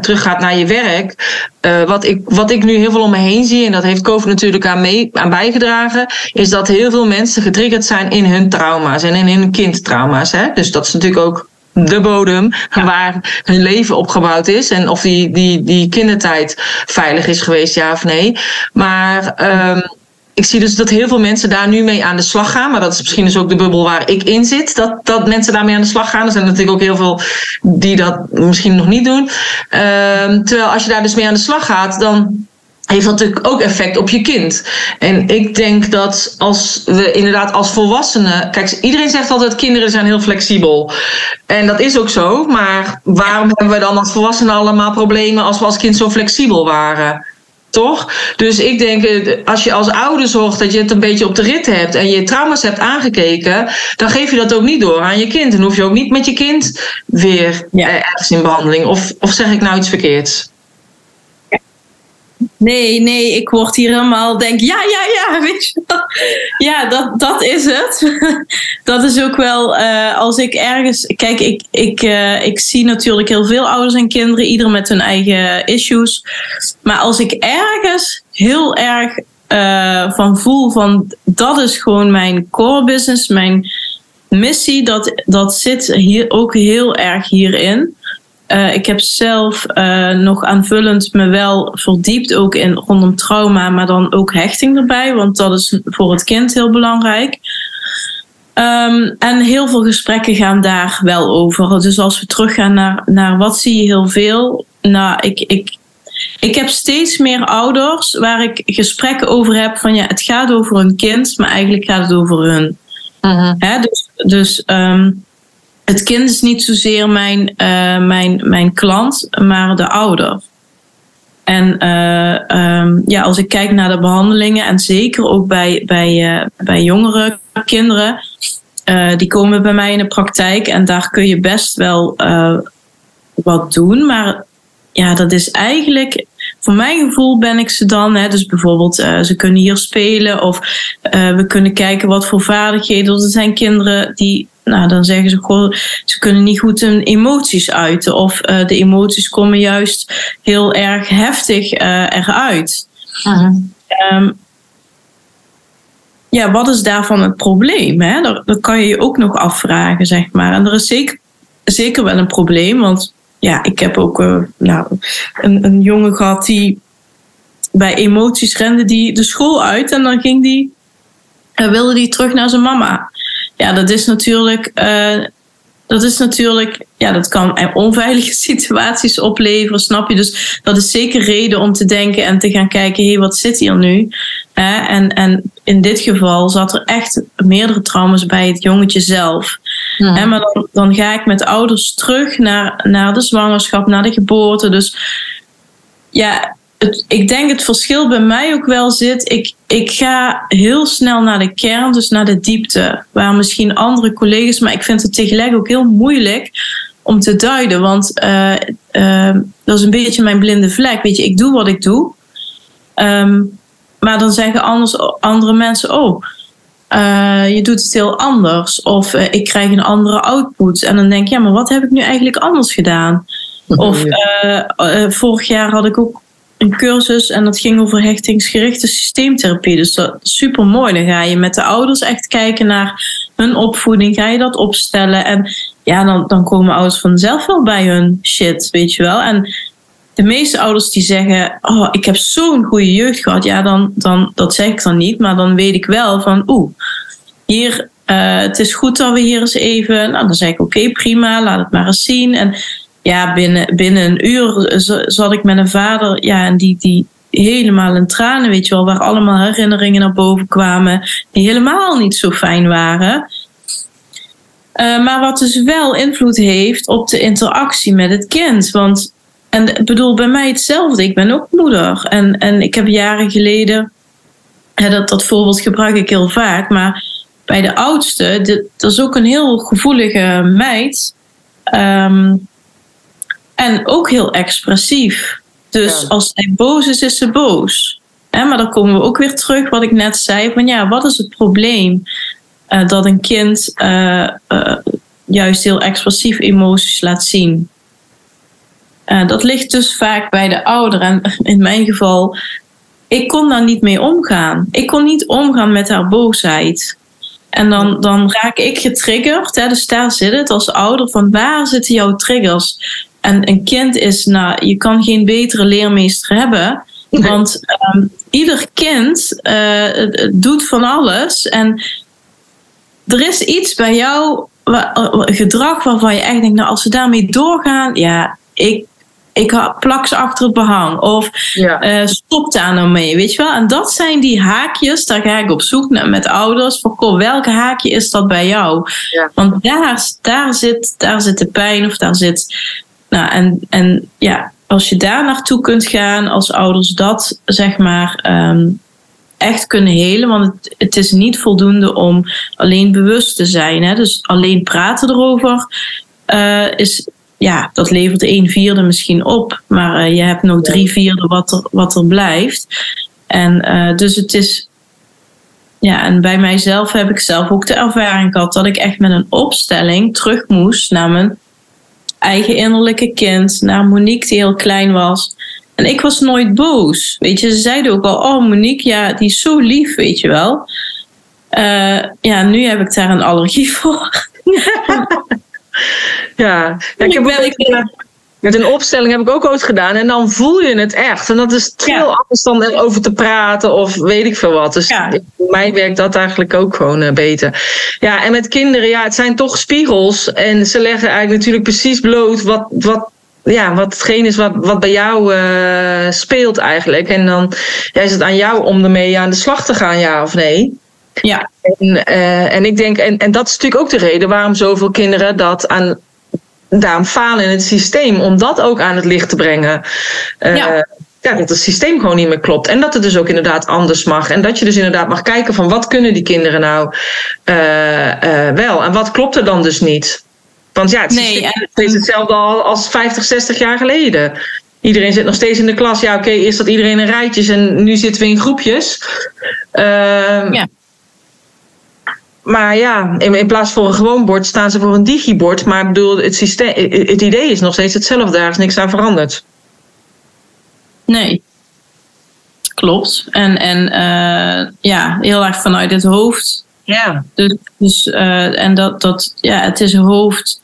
Speaker 1: teruggaat naar je werk. Uh, wat, ik, wat ik nu heel veel om me heen zie, en dat heeft COVID natuurlijk aan, mee, aan bijgedragen, is dat heel veel mensen getriggerd zijn in hun trauma's en in hun kindtrauma's. Hè? Dus dat is natuurlijk ook de bodem ja. waar hun leven opgebouwd is. En of die, die, die kindertijd veilig is geweest, ja of nee. Maar um, ik zie dus dat heel veel mensen daar nu mee aan de slag gaan. Maar dat is misschien dus ook de bubbel waar ik in zit. Dat, dat mensen daarmee aan de slag gaan. Er zijn natuurlijk ook heel veel die dat misschien nog niet doen. Um, terwijl als je daar dus mee aan de slag gaat, dan heeft dat natuurlijk ook effect op je kind. En ik denk dat als we inderdaad als volwassenen. Kijk, iedereen zegt altijd: kinderen zijn heel flexibel. En dat is ook zo. Maar waarom hebben we dan als volwassenen allemaal problemen als we als kind zo flexibel waren? Toch? Dus ik denk, als je als ouder zorgt dat je het een beetje op de rit hebt en je trauma's hebt aangekeken, dan geef je dat ook niet door aan je kind. En hoef je ook niet met je kind weer ja. ergens in behandeling. Of, of zeg ik nou iets verkeerds?
Speaker 2: Nee, nee, ik word hier helemaal, denk, ja, ja, ja, *laughs* weet je wel. Ja, dat, dat is het. *laughs* dat is ook wel, uh, als ik ergens, kijk, ik, ik, uh, ik zie natuurlijk heel veel ouders en kinderen, ieder met hun eigen issues. Maar als ik ergens heel erg uh, van voel, van dat is gewoon mijn core business, mijn missie, dat, dat zit hier ook heel erg hierin. Uh, ik heb zelf uh, nog aanvullend me wel verdiept ook in rondom trauma, maar dan ook hechting erbij, want dat is voor het kind heel belangrijk. Um, en heel veel gesprekken gaan daar wel over. Dus als we teruggaan naar, naar wat zie je heel veel. Nou, ik, ik, ik heb steeds meer ouders waar ik gesprekken over heb van ja, het gaat over hun kind, maar eigenlijk gaat het over hun. Uh dus dus ehm, het kind is niet zozeer mijn, uh, mijn, mijn klant, maar de ouder. En uh, ja, als ik kijk naar de behandelingen, en zeker ook bij, bij, uh, bij jongere kinderen, die komen bij mij in de praktijk en daar kun je best wel wat doen. Maar ja, dat is eigenlijk voor mijn gevoel ben ik ze dan. Hè, dus bijvoorbeeld, uh, ze kunnen hier spelen of uh, we kunnen kijken wat voor vaardigheden. Er zijn kinderen die, nou dan zeggen ze gewoon, ze kunnen niet goed hun emoties uiten. Of uh, de emoties komen juist heel erg heftig eruit. Um, ja, wat is daarvan het probleem? Hè? Dat, dat kan je je ook nog afvragen, zeg maar. En er is zeker, zeker wel een probleem, want ja, ik heb ook uh, nou, een, een jongen gehad die bij emoties rende die de school uit en dan ging die, uh, wilde die terug naar zijn mama. Ja, dat is natuurlijk, uh, dat is natuurlijk, ja, dat kan onveilige *laughs* situaties opleveren, snap je? Dus dat is zeker reden om te denken en te gaan kijken, hé, hey, wat zit hier nu? en, en in dit geval zat er echt meerdere trauma's bij het jongetje zelf. Ja. maar dan, dan ga ik met ouders terug naar, naar de zwangerschap, naar de geboorte. Dus ja, het, ik denk het verschil bij mij ook wel zit. Ik, ik ga heel snel naar de kern, dus naar de diepte. Waar misschien andere collega's, maar ik vind het tegelijk ook heel moeilijk om te duiden. Want uh, uh, dat is een beetje mijn blinde vlek. Weet je, ik doe wat ik doe. Um, maar dan zeggen anders, andere mensen, oh, uh, je doet het heel anders. Of uh, ik krijg een andere output. En dan denk je, ja, maar wat heb ik nu eigenlijk anders gedaan? Of uh, vorig jaar had ik ook een cursus en dat ging over hechtingsgerichte systeemtherapie. Dus dat is super mooi. Dan ga je met de ouders echt kijken naar hun opvoeding. Ga je dat opstellen. En ja, dan, dan komen ouders vanzelf wel bij hun shit, weet je wel. En de meeste ouders die zeggen: Oh, ik heb zo'n goede jeugd gehad. Ja, dan, dan, dat zeg ik dan niet. Maar dan weet ik wel van: Oeh, hier, uh, het is goed dat we hier eens even. Nou, dan zeg ik: Oké, prima, laat het maar eens zien. En ja, binnen, binnen een uur zat ik met een vader. Ja, en die, die helemaal in tranen, weet je wel. Waar allemaal herinneringen naar boven kwamen. Die helemaal niet zo fijn waren. Uh, maar wat dus wel invloed heeft op de interactie met het kind. Want en ik bedoel, bij mij hetzelfde. Ik ben ook moeder. En, en ik heb jaren geleden, hè, dat, dat voorbeeld gebruik ik heel vaak, maar bij de oudste, dit, dat is ook een heel gevoelige meid. Um, en ook heel expressief. Dus als zij boos is, is ze boos. Hè, maar dan komen we ook weer terug wat ik net zei: van ja, wat is het probleem uh, dat een kind uh, uh, juist heel expressief emoties laat zien? Uh, dat ligt dus vaak bij de ouder. En *laughs* in mijn geval, ik kon daar niet mee omgaan. Ik kon niet omgaan met haar boosheid. En dan, dan raak ik getriggerd. Hè, dus daar zit het als ouder. Van waar zitten jouw triggers? En een kind is, nou, je kan geen betere leermeester hebben. Want um, ieder kind uh, doet van alles. En er is iets bij jou, gedrag waarvan je echt denkt, nou, als ze daarmee doorgaan, ja, ik, ik plak ze achter het behang. Of ja. uh, stop daar nou mee, weet je wel. En dat zijn die haakjes, daar ga ik op zoek naar met ouders. Goh, welke haakje is dat bij jou? Ja. Want daar, daar, zit, daar zit de pijn of daar zit... Nou, en, en ja, als je daar naartoe kunt gaan, als ouders dat, zeg maar... Um, echt kunnen helen. Want het, het, is niet voldoende om alleen bewust te zijn. Hè? Dus alleen praten erover uh, is, ja, dat levert een vierde misschien op. Maar uh, je hebt nog drie vierde wat er, wat er blijft. En uh, dus het is. Ja, en bij mijzelf heb ik zelf ook de ervaring gehad dat ik echt met een opstelling terug moest naar mijn eigen innerlijke kind, naar Monique die heel klein was. En ik was nooit boos. Weet je, ze zeiden ook al: Oh, Monique, ja, die is zo lief, weet je wel. Uh, ja, nu heb ik daar een allergie *laughs* voor. *laughs*
Speaker 1: Ja, ja ik heb ook, met een opstelling heb ik ook ooit gedaan. En dan voel je het echt. En dat is veel ja. anders dan erover te praten of weet ik veel wat. Dus ja. voor mij werkt dat eigenlijk ook gewoon uh, beter. Ja, en met kinderen, ja, het zijn toch spiegels. En ze leggen eigenlijk natuurlijk precies bloot wat, wat ja, wat hetgeen is wat, wat bij jou uh, speelt eigenlijk. En dan ja, is het aan jou om ermee aan de slag te gaan, ja of nee.
Speaker 2: Ja.
Speaker 1: En, uh, en ik denk, en, en dat is natuurlijk ook de reden waarom zoveel kinderen dat aan daarom falen in het systeem, om dat ook aan het licht te brengen. Uh, ja. ja. dat het systeem gewoon niet meer klopt. En dat het dus ook inderdaad anders mag. En dat je dus inderdaad mag kijken van wat kunnen die kinderen nou uh, wel en wat klopt er dan dus niet. Want ja, het nee, is hetzelfde al als 50, 60 jaar geleden. Iedereen zit nog steeds in de klas. Ja, oké, eerst dat iedereen in rijtjes en nu zitten we in groepjes. Uh, ja. Maar ja, in, in, plaats van een gewoon bord staan ze voor een digibord. Maar ik bedoel, het, systeem, het idee is nog steeds hetzelfde. Daar is niks aan veranderd.
Speaker 2: Nee. Klopt. En, en uh, ja, heel erg vanuit het hoofd.
Speaker 1: Ja.
Speaker 2: Dus, dus uh, en dat, dat, ja, het is hoofd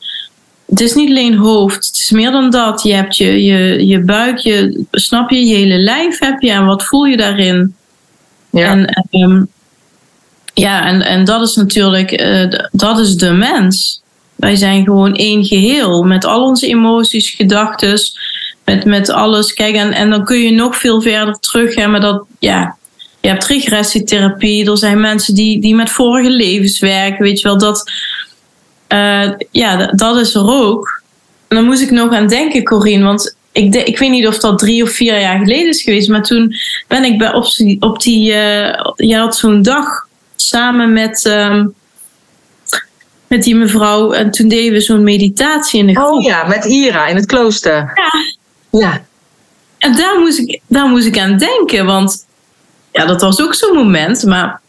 Speaker 2: het is niet alleen hoofd, het is meer dan dat. Je hebt je, je, je buik, je, snap je, je hele lijf heb je en wat voel je daarin? Ja. En, um, ja, en, en dat is natuurlijk, uh, dat is de mens. Wij zijn gewoon één geheel met al onze emoties, gedachten, met, met alles. Kijk, en, en dan kun je nog veel verder terug. Maar dat, ja, je hebt regressietherapie. Er zijn mensen die, die met vorige levens werken. Weet je wel, dat, uh, ja, dat is er ook. En dan moest ik nog aan denken, Corine, want ik, ik weet niet of dat drie of vier jaar geleden is geweest, maar toen ben ik bij, op, op die, uh, je had zo'n dag samen met, um, met die mevrouw en toen deden we zo'n meditatie in de groep.
Speaker 1: Oh ja, met Ira in het klooster.
Speaker 2: Ja.
Speaker 1: ja.
Speaker 2: En daar moest, ik, daar moest ik aan denken, want ja, dat was ook zo'n moment, maar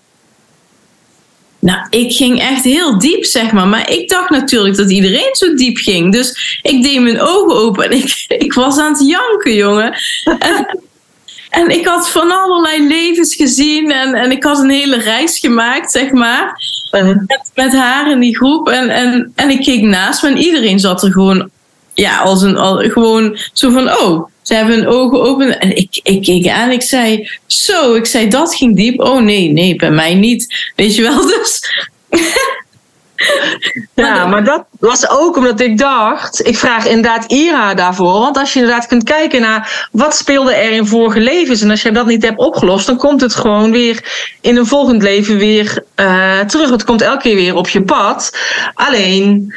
Speaker 2: nou, ik ging echt heel diep, zeg maar. Maar ik dacht natuurlijk dat iedereen zo diep ging. Dus ik deed mijn ogen open en ik, *laughs* ik was aan het janken, jongen. En, en ik had van allerlei levens gezien en, en ik had een hele reis gemaakt, zeg maar. Met, met haar in die groep. En, en, en ik keek naast me en iedereen zat er gewoon, ja, als een, al, gewoon zo van, oh, ze hebben hun ogen open en ik, ik keek aan. Ik zei, zo, ik zei, dat ging diep. Oh nee, nee, bij mij niet. Weet je wel, *laughs* dus...
Speaker 1: Ja, maar dat was ook omdat ik dacht, ik vraag inderdaad Ira daarvoor. Want als je inderdaad kunt kijken naar wat speelde er in vorige levens. En als je dat niet hebt opgelost, dan komt het gewoon weer in een volgend leven weer uh, terug. Het komt elke keer weer op je pad. Alleen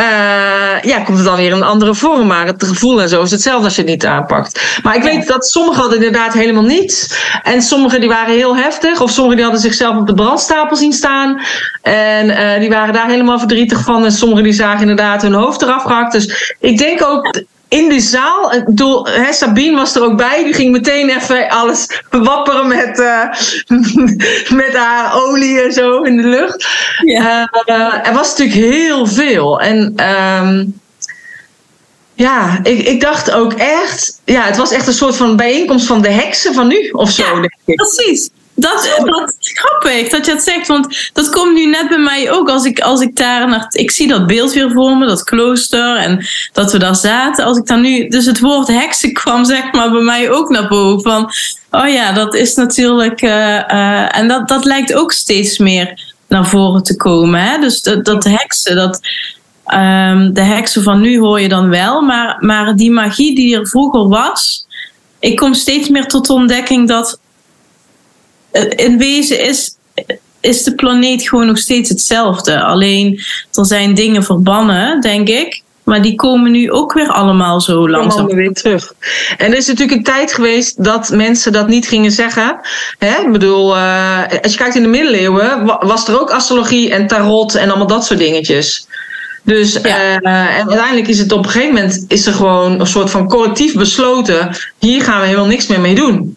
Speaker 1: uh, ja, komt het dan weer in een andere vorm. Maar het gevoel en zo is hetzelfde als je het niet aanpakt. Maar ik weet dat sommigen hadden inderdaad helemaal niets. En sommigen die waren heel heftig. Of sommigen die hadden zichzelf op de brandstapel zien staan. En uh, die waren daar helemaal verdrietig van. En sommigen die zagen inderdaad hun hoofd eraf gehakt. Dus ik denk ook in die zaal, bedoel, hè, Sabine was er ook bij. Die ging meteen even alles wapperen met, uh, *laughs* met haar olie en zo in de lucht. Ja. Uh, er was natuurlijk heel veel. En um, ja, ik, ik dacht ook echt, ja, het was echt een soort van bijeenkomst van de heksen van nu of zo. Ja, denk ik.
Speaker 2: precies. Dat, dat is grappig dat je het zegt, want dat komt nu net bij mij ook. Als ik, als ik daar naar. Ik zie dat beeld weer voor me, dat klooster en dat we daar zaten. Als ik dan nu. Dus het woord heksen kwam, zeg maar, bij mij ook naar boven. Van, oh ja, dat is natuurlijk. Uh, uh, en dat, dat lijkt ook steeds meer naar voren te komen. Hè? Dus dat, dat heksen, dat. Um, de heksen van nu hoor je dan wel, maar, maar die magie die er vroeger was. Ik kom steeds meer tot de ontdekking dat in wezen is, is de planeet gewoon nog steeds hetzelfde. Alleen er zijn dingen verbannen, denk ik. Maar die komen nu ook weer allemaal zo langzaam.
Speaker 1: Allemaal weer terug. En er is natuurlijk een tijd geweest dat mensen dat niet gingen zeggen. Hè? Ik bedoel, uh, als je kijkt in de middeleeuwen, was er ook astrologie en tarot en allemaal dat soort dingetjes. Dus ja. uh, en uiteindelijk is het op een gegeven moment is er gewoon een soort van collectief besloten: hier gaan we helemaal niks meer mee doen.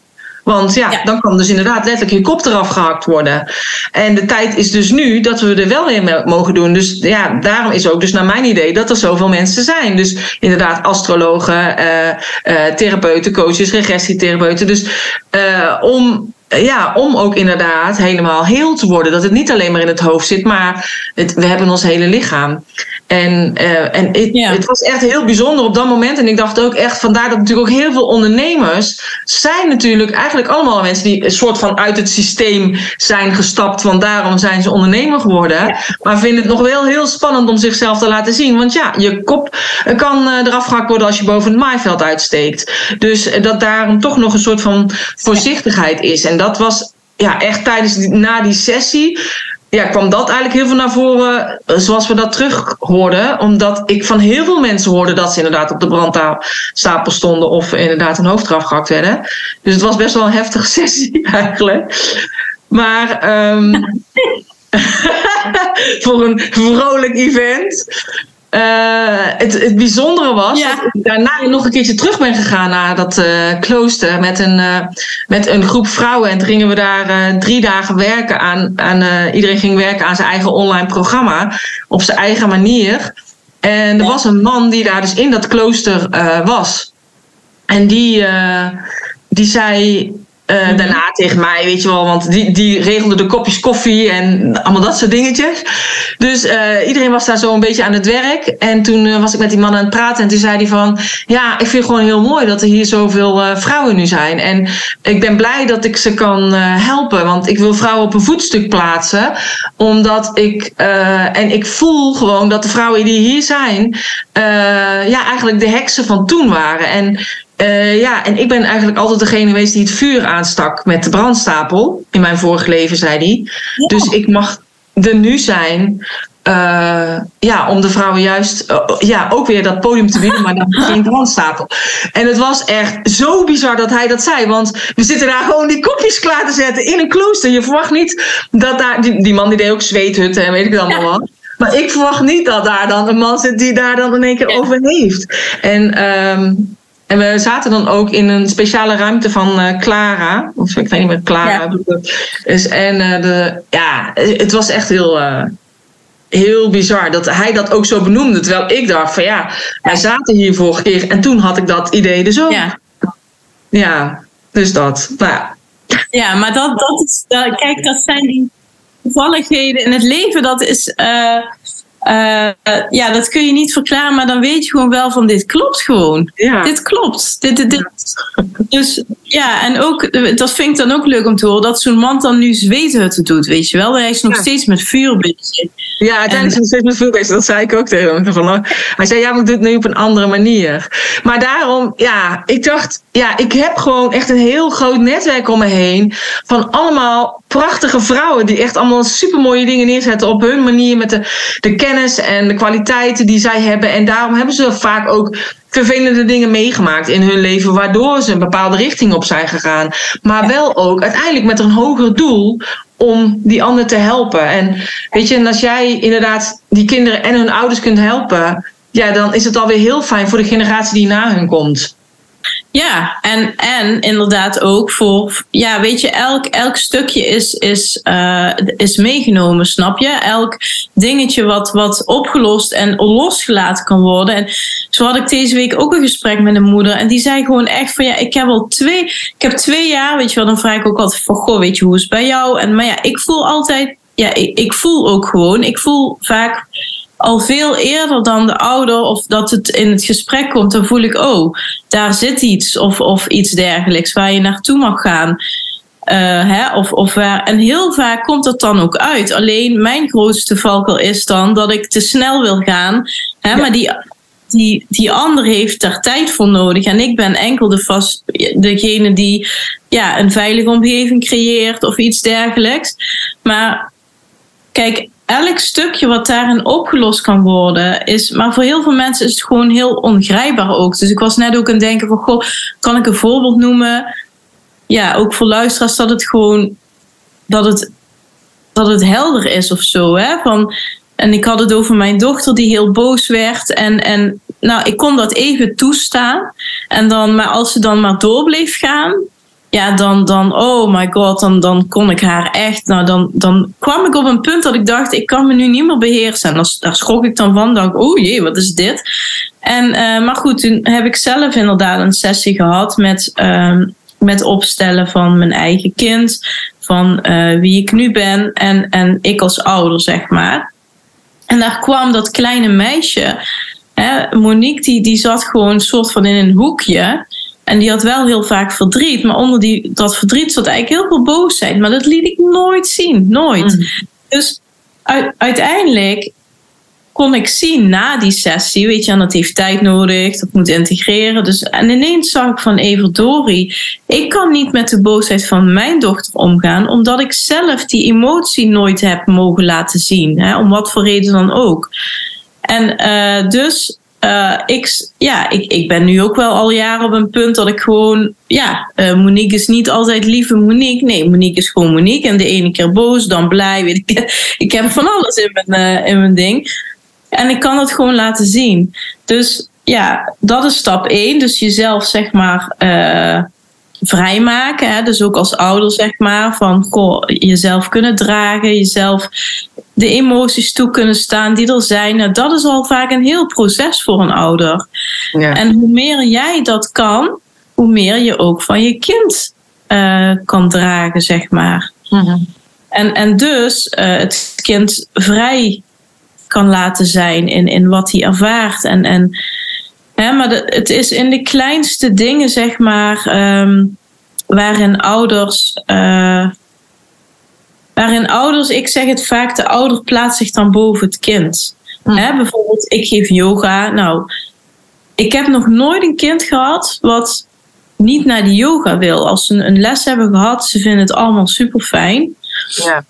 Speaker 1: Want ja, dan kan dus inderdaad letterlijk je kop eraf gehakt worden. En de tijd is dus nu dat we er wel in mogen doen. Dus ja, daarom is ook dus naar mijn idee dat er zoveel mensen zijn. Dus inderdaad astrologen, uh, uh, therapeuten, coaches, regressietherapeuten. Dus uh, om ja, om ook inderdaad helemaal heel te worden. Dat het niet alleen maar in het hoofd zit, maar het, we hebben ons hele lichaam. En, uh, en het, ja. het, was echt heel bijzonder op dat moment. En ik dacht ook echt, vandaar dat natuurlijk ook heel veel ondernemers zijn natuurlijk eigenlijk allemaal mensen die een soort van uit het systeem zijn gestapt. Want daarom zijn ze ondernemer geworden. Ja. Maar vinden het nog wel heel spannend om zichzelf te laten zien. Want ja, je kop kan uh, eraf gehakt worden als je boven het maaiveld uitsteekt. Dus dat daarom toch nog een soort van voorzichtigheid is. En dat was ja, echt tijdens na die sessie ja, kwam dat eigenlijk heel veel naar voren, eh, zoals we dat terug hoorden. Omdat ik van heel veel mensen hoorde dat ze inderdaad op de brandstapel stonden of inderdaad een hoofd eraf gehakt werden. Dus het was best wel een heftige *laughs* sessie eigenlijk. Maar um, *laughs* voor een vrolijk event. Uh, het, het bijzondere was dat ik daarna nog een keertje terug ben gegaan naar dat uh, klooster met een, uh, met een groep vrouwen. En toen gingen we daar drie dagen werken aan. aan iedereen ging werken aan zijn eigen online programma op zijn eigen manier. En er was een man die daar dus in dat klooster was. En die, die zei uh, Daarna tegen mij, weet je wel, want die, die regelde de kopjes koffie en allemaal dat soort dingetjes. Dus uh, iedereen was daar zo een beetje aan het werk. En toen uh, was ik met die man aan het praten en toen zei hij van... Ja, ik vind het gewoon heel mooi dat er hier zoveel vrouwen nu zijn. En ik ben blij dat ik ze kan helpen, want ik wil vrouwen op een voetstuk plaatsen. Omdat ik... en ik voel gewoon dat de vrouwen die hier zijn... ja, eigenlijk de heksen van toen waren. En uh, ja, en ik ben eigenlijk altijd degene geweest die het vuur aanstak met de brandstapel. In mijn vorige leven, zei hij. Dus ik mag er nu zijn. Uh, ja, om de vrouwen juist uh, ja, ook weer dat podium te bieden, maar dan *laughs* geen brandstapel. En het was echt zo bizar dat hij dat zei. Want we zitten daar gewoon die kopjes klaar te zetten in een klooster. Je verwacht niet dat daar. Die, die man die deed ook zweethutten en weet ik het allemaal wat. Maar ik verwacht niet dat daar dan een man zit die daar dan in één keer over heeft. En um, en we zaten dan ook in een speciale ruimte van uh, Clara. Of ik weet niet meer, Clara. Ja. Dus, en uh, de, ja, het was echt heel, uh, heel bizar dat hij dat ook zo benoemde. Terwijl ik dacht van ja, wij zaten hier vorige keer. En toen had ik dat idee dus ook. Ja, ja dus dat. Nou, ja.
Speaker 2: ja, maar dat, dat is, kijk, dat zijn die toevalligheden in het leven. Dat is uh, ja, dat kun je niet verklaren, maar dan weet je gewoon wel van dit klopt gewoon. Ja. Dit klopt. Dit, dit, dit. Dus ja, en ook, dat vind ik dan ook leuk om te horen, dat zo'n man dan nu zweethutten doet, weet je wel. Hij is nog steeds met vuur bezig.
Speaker 1: Ja, uiteindelijk is hij nog steeds met vuur bezig. Dat zei ik ook tegen hem. Van, hij zei, ja, maar ik doe het nu op een andere manier. Maar daarom, ja, ik dacht, ja, ik heb gewoon echt een heel groot netwerk om me heen van allemaal prachtige vrouwen die echt allemaal supermooie dingen neerzetten op hun manier met de, de kennis en de kwaliteiten die zij hebben. En daarom hebben ze vaak ook vervelende dingen meegemaakt in hun leven, waardoor ze een bepaalde richting op zijn gegaan. Maar wel ook uiteindelijk met een hoger doel om die ander te helpen. En weet je, en als jij inderdaad die kinderen en hun ouders kunt helpen, ja, dan is het alweer heel fijn voor de generatie die na hun komt.
Speaker 2: Ja, en, en inderdaad ook voor, ja, weet je, elk, elk stukje is, is, uh, is meegenomen, snap je? Elk dingetje wat, wat opgelost en losgelaten kan worden. En zo had ik deze week ook een gesprek met een moeder en die zei gewoon echt van, ja, ik heb al twee, ik heb twee jaar, weet je wel, dan vraag ik ook altijd van, goh, weet je, hoe is het bij jou? En, maar ja, ik voel altijd, ja, ik, ik voel ook gewoon, ik voel vaak al veel eerder dan de ouder of dat het in het gesprek komt, dan voel ik, oh, daar zit iets of, of iets dergelijks waar je naartoe mag gaan. Uh, hè, of, of waar, en heel vaak komt dat dan ook uit. Alleen mijn grootste valkel is dan dat ik te snel wil gaan. Hè, Maar die, die, die ander heeft daar tijd voor nodig. En ik ben enkel de vast, degene die ja, een veilige omgeving creëert of iets dergelijks. Maar kijk, elk stukje wat daarin opgelost kan worden, is. Maar voor heel veel mensen is het gewoon heel ongrijpbaar ook. Dus ik was net ook aan denken van, goh, kan ik een voorbeeld noemen? Ja, ook voor luisteraars dat het gewoon. dat het, dat het helder is of zo. Hè? Van, en ik had het over mijn dochter die heel boos werd. En, en nou, ik kon dat even toestaan. En dan, maar als ze dan maar door bleef gaan, ja, dan, dan, oh my god, dan, dan kon ik haar echt. Nou, dan, dan kwam ik op een punt dat ik dacht, ik kan me nu niet meer beheersen. En daar schrok ik dan van, dacht, oh jee, wat is dit? En, uh, maar goed, toen heb ik zelf inderdaad een sessie gehad met, uh, met opstellen van mijn eigen kind, van uh, wie ik nu ben en, en ik als ouder, zeg maar. En daar kwam dat kleine meisje, hè, Monique, die, die zat gewoon soort van in een hoekje. En die had wel heel vaak verdriet. Maar onder die, dat verdriet zat eigenlijk heel veel boosheid. Maar dat liet ik nooit zien. Nooit. Mm. Dus uiteindelijk kon ik zien na die sessie, weet je, en dat heeft tijd nodig, dat moet integreren. Dus, en ineens zag ik van Everdori, ik kan niet met de boosheid van mijn dochter omgaan, omdat ik zelf die emotie nooit heb mogen laten zien, hè, om wat voor reden dan ook. En uh, dus uh, ik, ja, ik, ik ben nu ook wel al jaren op een punt dat ik gewoon, ja, uh, Monique is niet altijd lieve Monique. Nee, Monique is gewoon Monique. En de ene keer boos, dan blij. Weet ik, *laughs* ik heb van alles in mijn, uh, in mijn ding. En ik kan het gewoon laten zien. Dus ja, dat is stap één. Dus jezelf, zeg maar, vrijmaken. Hè? Dus ook als ouder, zeg maar, van goh, jezelf kunnen dragen, jezelf de emoties toe kunnen staan die er zijn. Nou, dat is al vaak een heel proces voor een ouder. Ja. En hoe meer jij dat kan, hoe meer je ook van je kind uh, kan dragen, zeg maar. Mm-hmm. En, en dus uh, het kind vrij kan laten zijn in, in wat hij ervaart. En, en, hè, maar de, het is in de kleinste dingen, zeg maar, um, waarin ouders. Uh, waarin ouders, ik zeg het vaak, de ouder plaatst zich dan boven het kind. Hm. Hè, bijvoorbeeld, ik geef yoga. Nou, ik heb nog nooit een kind gehad wat niet naar die yoga wil. Als ze een les hebben gehad, ze vinden het allemaal super fijn. Ja.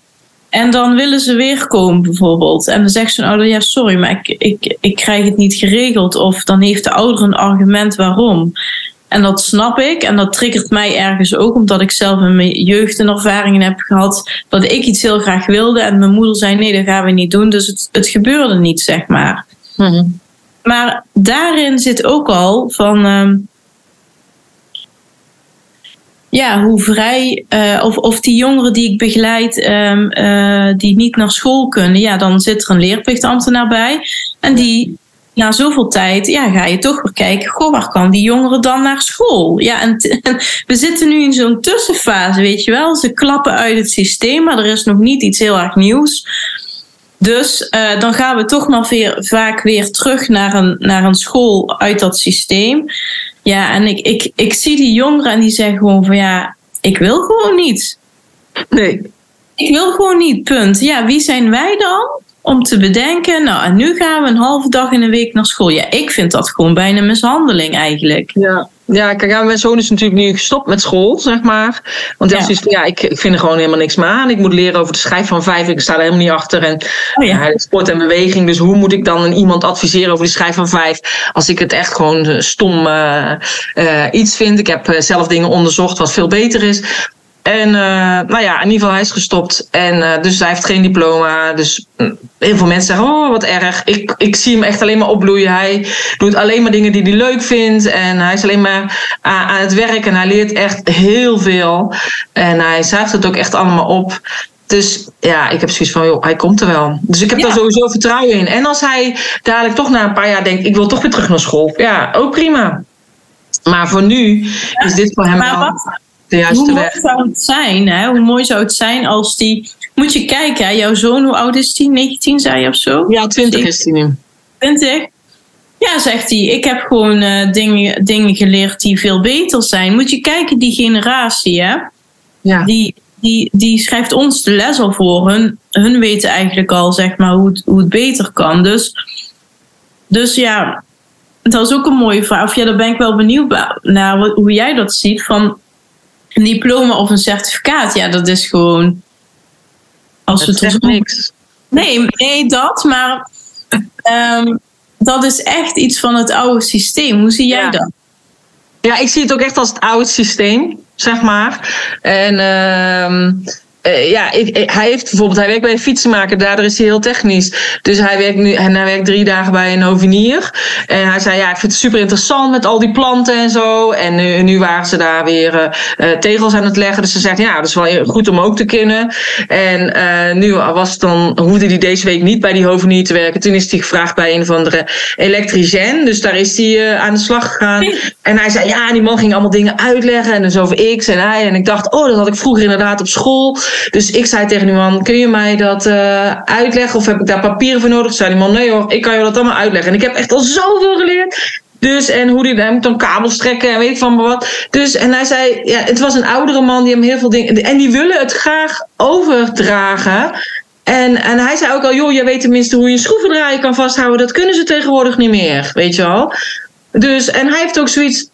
Speaker 2: En dan willen ze weer komen bijvoorbeeld. En dan zegt zo'n ouder, ja sorry, maar ik, ik, ik krijg het niet geregeld. Of dan heeft de ouder een argument waarom. En dat snap ik. En dat triggert mij ergens ook, omdat ik zelf in mijn jeugd een ervaringen heb gehad dat ik iets heel graag wilde. En mijn moeder zei: nee, dat gaan we niet doen. Dus het, het gebeurde niet, zeg maar. Mhm. Maar daarin zit ook al van. Uh, ja, hoe vrij, uh, of, of die jongeren die ik begeleid, um, uh, die niet naar school kunnen, ja, dan zit er een leerplichtambtenaar bij. En die na zoveel tijd ja, ga je toch weer kijken, goh, waar kan die jongeren dan naar school? Ja, en, we zitten nu in zo'n tussenfase, weet je wel. Ze klappen uit het systeem, maar er is nog niet iets heel erg nieuws. Dus uh, dan gaan we toch nog weer, vaak weer terug naar een, naar een school uit dat systeem. Ja, en ik, ik, ik zie die jongeren en die zeggen gewoon van ja, ik wil gewoon niet.
Speaker 1: Nee.
Speaker 2: Ik wil gewoon niet, punt. Ja, wie zijn wij dan? om te bedenken, nou en nu gaan we een halve dag in de week naar school. Ja, ik vind dat gewoon bijna mishandeling eigenlijk.
Speaker 1: Ja. Ja, kijk, ja, mijn zoon is natuurlijk nu gestopt met school, zeg maar. Want ja, ja ik, ik vind er gewoon helemaal niks meer aan. Ik moet leren over de schrijf van vijf. Ik sta er helemaal niet achter. En oh ja. ja. sport en beweging. Dus hoe moet ik dan iemand adviseren over de schrijf van vijf? Als ik het echt gewoon stom uh, uh, iets vind. Ik heb zelf dingen onderzocht wat veel beter is. En uh, nou ja, in ieder geval, hij is gestopt. En uh, dus hij heeft geen diploma. Dus mm, heel veel mensen zeggen, oh wat erg. Ik, ik zie hem echt alleen maar opbloeien. Hij doet alleen maar dingen die hij leuk vindt. En hij is alleen maar aan, aan het werk. En hij leert echt heel veel. En hij zuigt het ook echt allemaal op. Dus ja, ik heb zoiets van, joh, hij komt er wel. Dus ik heb ja. daar sowieso vertrouwen in. En als hij dadelijk toch na een paar jaar denkt, ik wil toch weer terug naar school. Ja, ook prima. Maar voor nu is dit voor hem wel de juiste
Speaker 2: hoe mooi zou het zijn, hè? Hoe mooi zou het zijn als die. Moet je kijken, hè? jouw zoon, hoe oud is die? 19 zei je of zo?
Speaker 1: Ja, 20 is hij nu.
Speaker 2: 20? Ja, zegt hij. Ik heb gewoon uh, dingen, dingen geleerd die veel beter zijn. Moet je kijken, die generatie, hè? Ja. Die, die, die schrijft ons de les al voor. Hun, hun weten eigenlijk al, zeg maar, hoe het, hoe het beter kan. Dus, dus ja, dat is ook een mooie vraag. Of ja, daar ben ik wel benieuwd naar hoe jij dat ziet. Van, een diploma of een certificaat, ja, dat is gewoon.
Speaker 1: Als het niks.
Speaker 2: Nee, nee, dat, maar um, dat is echt iets van het oude systeem. Hoe zie jij
Speaker 1: ja.
Speaker 2: dat?
Speaker 1: Ja, ik zie het ook echt als het oude systeem, zeg maar. En uh, uh, ja, ik, hij heeft bijvoorbeeld, hij werkt bij een fietsenmaker, daardoor is hij heel technisch. Dus hij werkt nu, en hij werkt drie dagen bij een hovenier. En hij zei, ja, ik vind het super interessant met al die planten en zo. En nu, nu waren ze daar weer uh, tegels aan het leggen. Dus ze zegt, ja, dat is wel goed om ook te kunnen. En uh, nu was het dan, hoefde hij deze week niet bij die hovenier te werken. Toen is hij gevraagd bij een of andere elektricien. Dus daar is hij aan de slag gegaan. *laughs* En hij zei, ja, die man ging allemaal dingen uitleggen. En dus over X en Y. En ik dacht, oh, dat had ik vroeger inderdaad op school. Dus ik zei tegen die man, kun je mij dat uh, uitleggen? Of heb ik daar papieren voor nodig? Zei die man, nee hoor, ik kan je dat allemaal uitleggen. En ik heb echt al zoveel geleerd. Dus, en hoe die, dan kabels trekken en weet van wat. Dus, en hij zei, ja, het was een oudere man die hem heel veel dingen... En die willen het graag overdragen. En, en hij zei ook al, joh, jij weet tenminste hoe je een schroevendraaier kan vasthouden. Dat kunnen ze tegenwoordig niet meer, weet je wel. Dus, en hij heeft ook zoiets,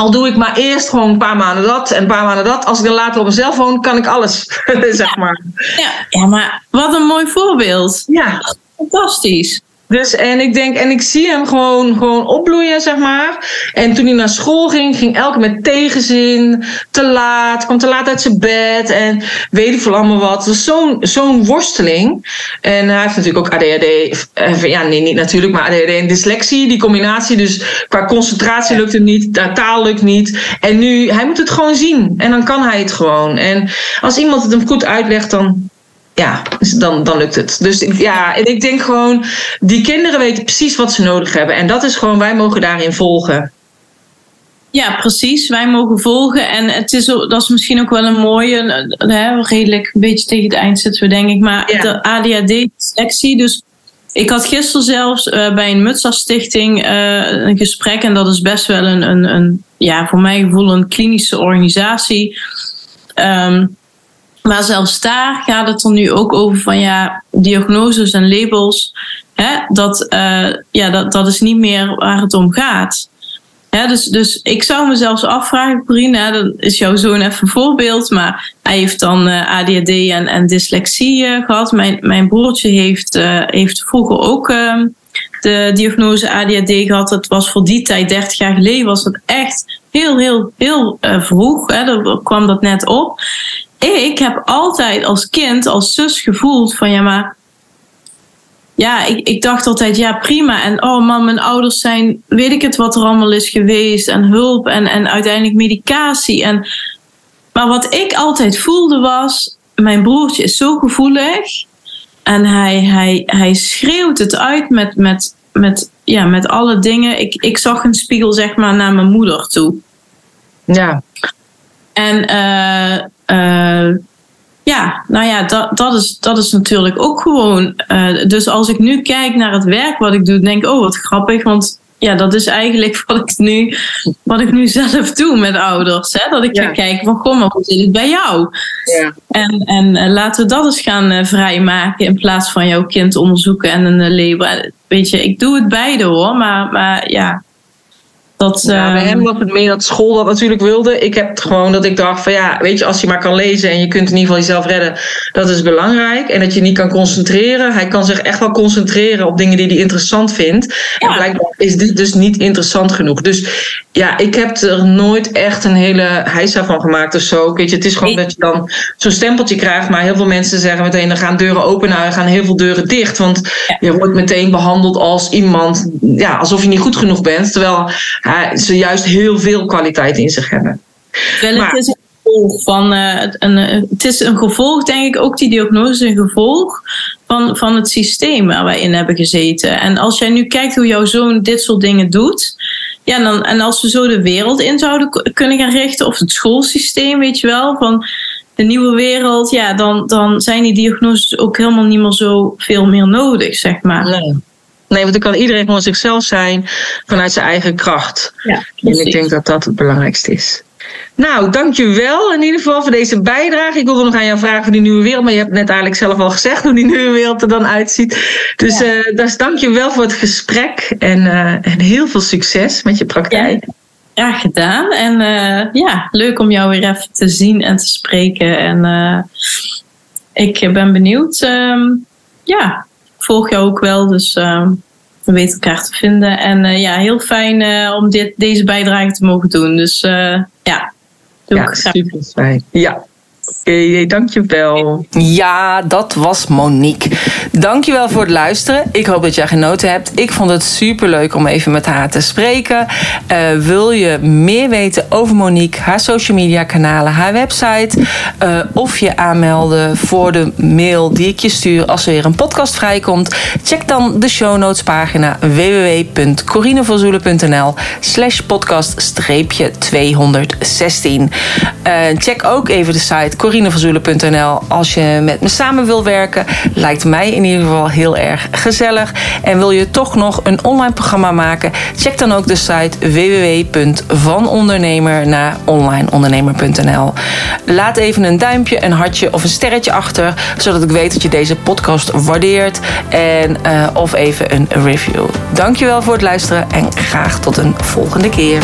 Speaker 1: al doe ik maar eerst gewoon een paar maanden dat en een paar maanden dat. Als ik dan later op mezelf woon, kan ik alles, *laughs* zeg maar.
Speaker 2: Ja, ja, maar wat een mooi voorbeeld.
Speaker 1: Ja.
Speaker 2: Fantastisch.
Speaker 1: Dus en ik denk, en ik zie hem gewoon, gewoon opbloeien, zeg maar. En toen hij naar school ging, ging elke met tegenzin, te laat, kwam te laat uit zijn bed en weet ik veel allemaal wat. Dus zo'n zo'n worsteling. En hij heeft natuurlijk ook ADHD, eh, ja, nee, niet natuurlijk, maar ADHD en dyslexie, die combinatie. Dus qua concentratie lukt het niet, taal lukt niet. En nu, hij moet het gewoon zien en dan kan hij het gewoon. En als iemand het hem goed uitlegt, dan ja, dus dan, dan lukt het. Dus ja, en ik denk gewoon, die kinderen weten precies wat ze nodig hebben. En dat is gewoon, wij mogen daarin volgen.
Speaker 2: Ja, precies. Wij mogen volgen. En het is, dat is misschien ook wel een mooie, hè, redelijk een beetje tegen het eind zitten we denk ik. Maar de ADHD-sectie, dus ik had gisteren zelfs uh, bij een Mutsa Stichting uh, een gesprek. En dat is best wel een, een, een, ja, voor mijn gevoel een klinische organisatie. Um, maar zelfs daar gaat het er nu ook over van ja, diagnoses en labels. Hè, dat, uh, ja, dat, dat is niet meer waar het om gaat. Ja, dus, dus ik zou me zelfs afvragen, Corine, dat is jouw zoon even een voorbeeld, maar hij heeft dan eh, ADHD en, en dyslexie uh, gehad. Mijn, mijn broertje heeft, heeft vroeger ook ehm, de diagnose ADHD gehad. Het was voor die tijd, 30 jaar geleden, was het echt heel, heel, heel vroeg. Hè, daar kwam dat net op ik heb altijd als kind, als zus gevoeld van ja, maar ja, ik, ik dacht altijd, ja, prima. En oh man, mijn ouders zijn, weet ik het wat er allemaal is geweest. En hulp en, en uiteindelijk medicatie. En, maar wat ik altijd voelde was, mijn broertje is zo gevoelig. En hij, hij, hij schreeuwt het uit met, met, met, ja, met alle dingen. Ik, ik zag een spiegel, zeg maar, naar mijn moeder toe.
Speaker 1: Ja.
Speaker 2: En uh, uh, ja, nou ja, dat, dat, is, dat is natuurlijk ook gewoon. Uh, dus als ik nu kijk naar het werk wat ik doe, denk ik, oh wat grappig. Want ja, dat is eigenlijk *laughs* wat ik nu, wat ik nu zelf doe met ouders. Hè? Dat ik ga kijken van, goh, maar hoe zit het bij jou?
Speaker 1: Ja.
Speaker 2: En, en uh, laten we dat eens gaan vrijmaken in plaats van jouw kind onderzoeken en een label. Weet je, ik doe het beide hoor, maar, maar ja, dat,
Speaker 1: ja, bij hem ehm, was het meer dat school dat natuurlijk wilde. Ik heb gewoon dat ik dacht van ja, weet je, als je maar kan lezen en je kunt in ieder geval jezelf redden, dat is belangrijk. En dat je niet kan concentreren. Hij kan zich echt wel concentreren op dingen die hij interessant vindt. En blijkbaar is dit dus niet interessant genoeg. Dus ja, ik heb er nooit echt een hele heisa van gemaakt of zo. Weet je, het is gewoon dat je dan zo'n stempeltje krijgt. Maar heel veel mensen zeggen meteen, dan gaan deuren open. Nou, er gaan heel veel deuren dicht. Want je wordt meteen behandeld als iemand, ja, alsof je niet goed genoeg bent. Terwijl ze juist heel veel kwaliteit in zich hebben.
Speaker 2: Wel, het is een gevolg van uh, een, het is een gevolg, denk ik, ook die diagnose een gevolg van, van het systeem waar wij in hebben gezeten. En als jij nu kijkt hoe jouw zoon dit soort dingen doet. Ja, dan, en als we zo de wereld in zouden kunnen gaan richten, of het schoolsysteem, weet je wel, van de nieuwe wereld, ja, dan, dan zijn die diagnoses ook helemaal niet meer zo veel meer nodig, zeg maar.
Speaker 1: Nee. Nee, want dan kan iedereen gewoon zichzelf zijn vanuit zijn eigen kracht.
Speaker 2: Ja,
Speaker 1: en ik denk dat dat het belangrijkste is. Nou, dankjewel in ieder geval voor deze bijdrage. Ik wilde nog aan jou vragen voor die nieuwe wereld, maar je hebt net eigenlijk zelf al gezegd hoe die nieuwe wereld er dan uitziet. Dus, ja. uh, dus dankjewel voor het gesprek en, uh, en heel veel succes met je praktijk.
Speaker 2: Ja. Graag gedaan. En uh, ja, leuk om jou weer even te zien en te spreken. En ik ben benieuwd. Um, ja, volg jou ook wel, dus uh, we weten elkaar te vinden. En uh, ja, heel fijn uh, om dit, deze bijdrage te mogen doen. Dus ja,
Speaker 1: doe ja, super fijn. Ja, Oké, okay, dankjewel.
Speaker 3: Ja, dat was Monique. Dankjewel voor het luisteren. Ik hoop dat jij genoten hebt. Ik vond het super leuk om even met haar te spreken. Uh, wil je meer weten over Monique, haar social media kanalen, haar website uh, of je aanmelden voor de mail die ik je stuur als er weer een podcast vrijkomt? Check dan de show notes pagina www.corinevanzoelen.nl slash podcast 216. Uh, check ook even de site
Speaker 1: corinevanzoelen.nl als je met me samen wil werken. Lijkt mij in ieder geval heel erg gezellig. En wil je toch nog een online programma maken? Check dan ook de site www.vanondernemer naar onlineondernemer.nl. Laat even een duimpje, een hartje of een sterretje achter, zodat ik weet dat je deze podcast waardeert. En, uh, of even een review. Dankjewel voor het luisteren en graag tot een volgende keer.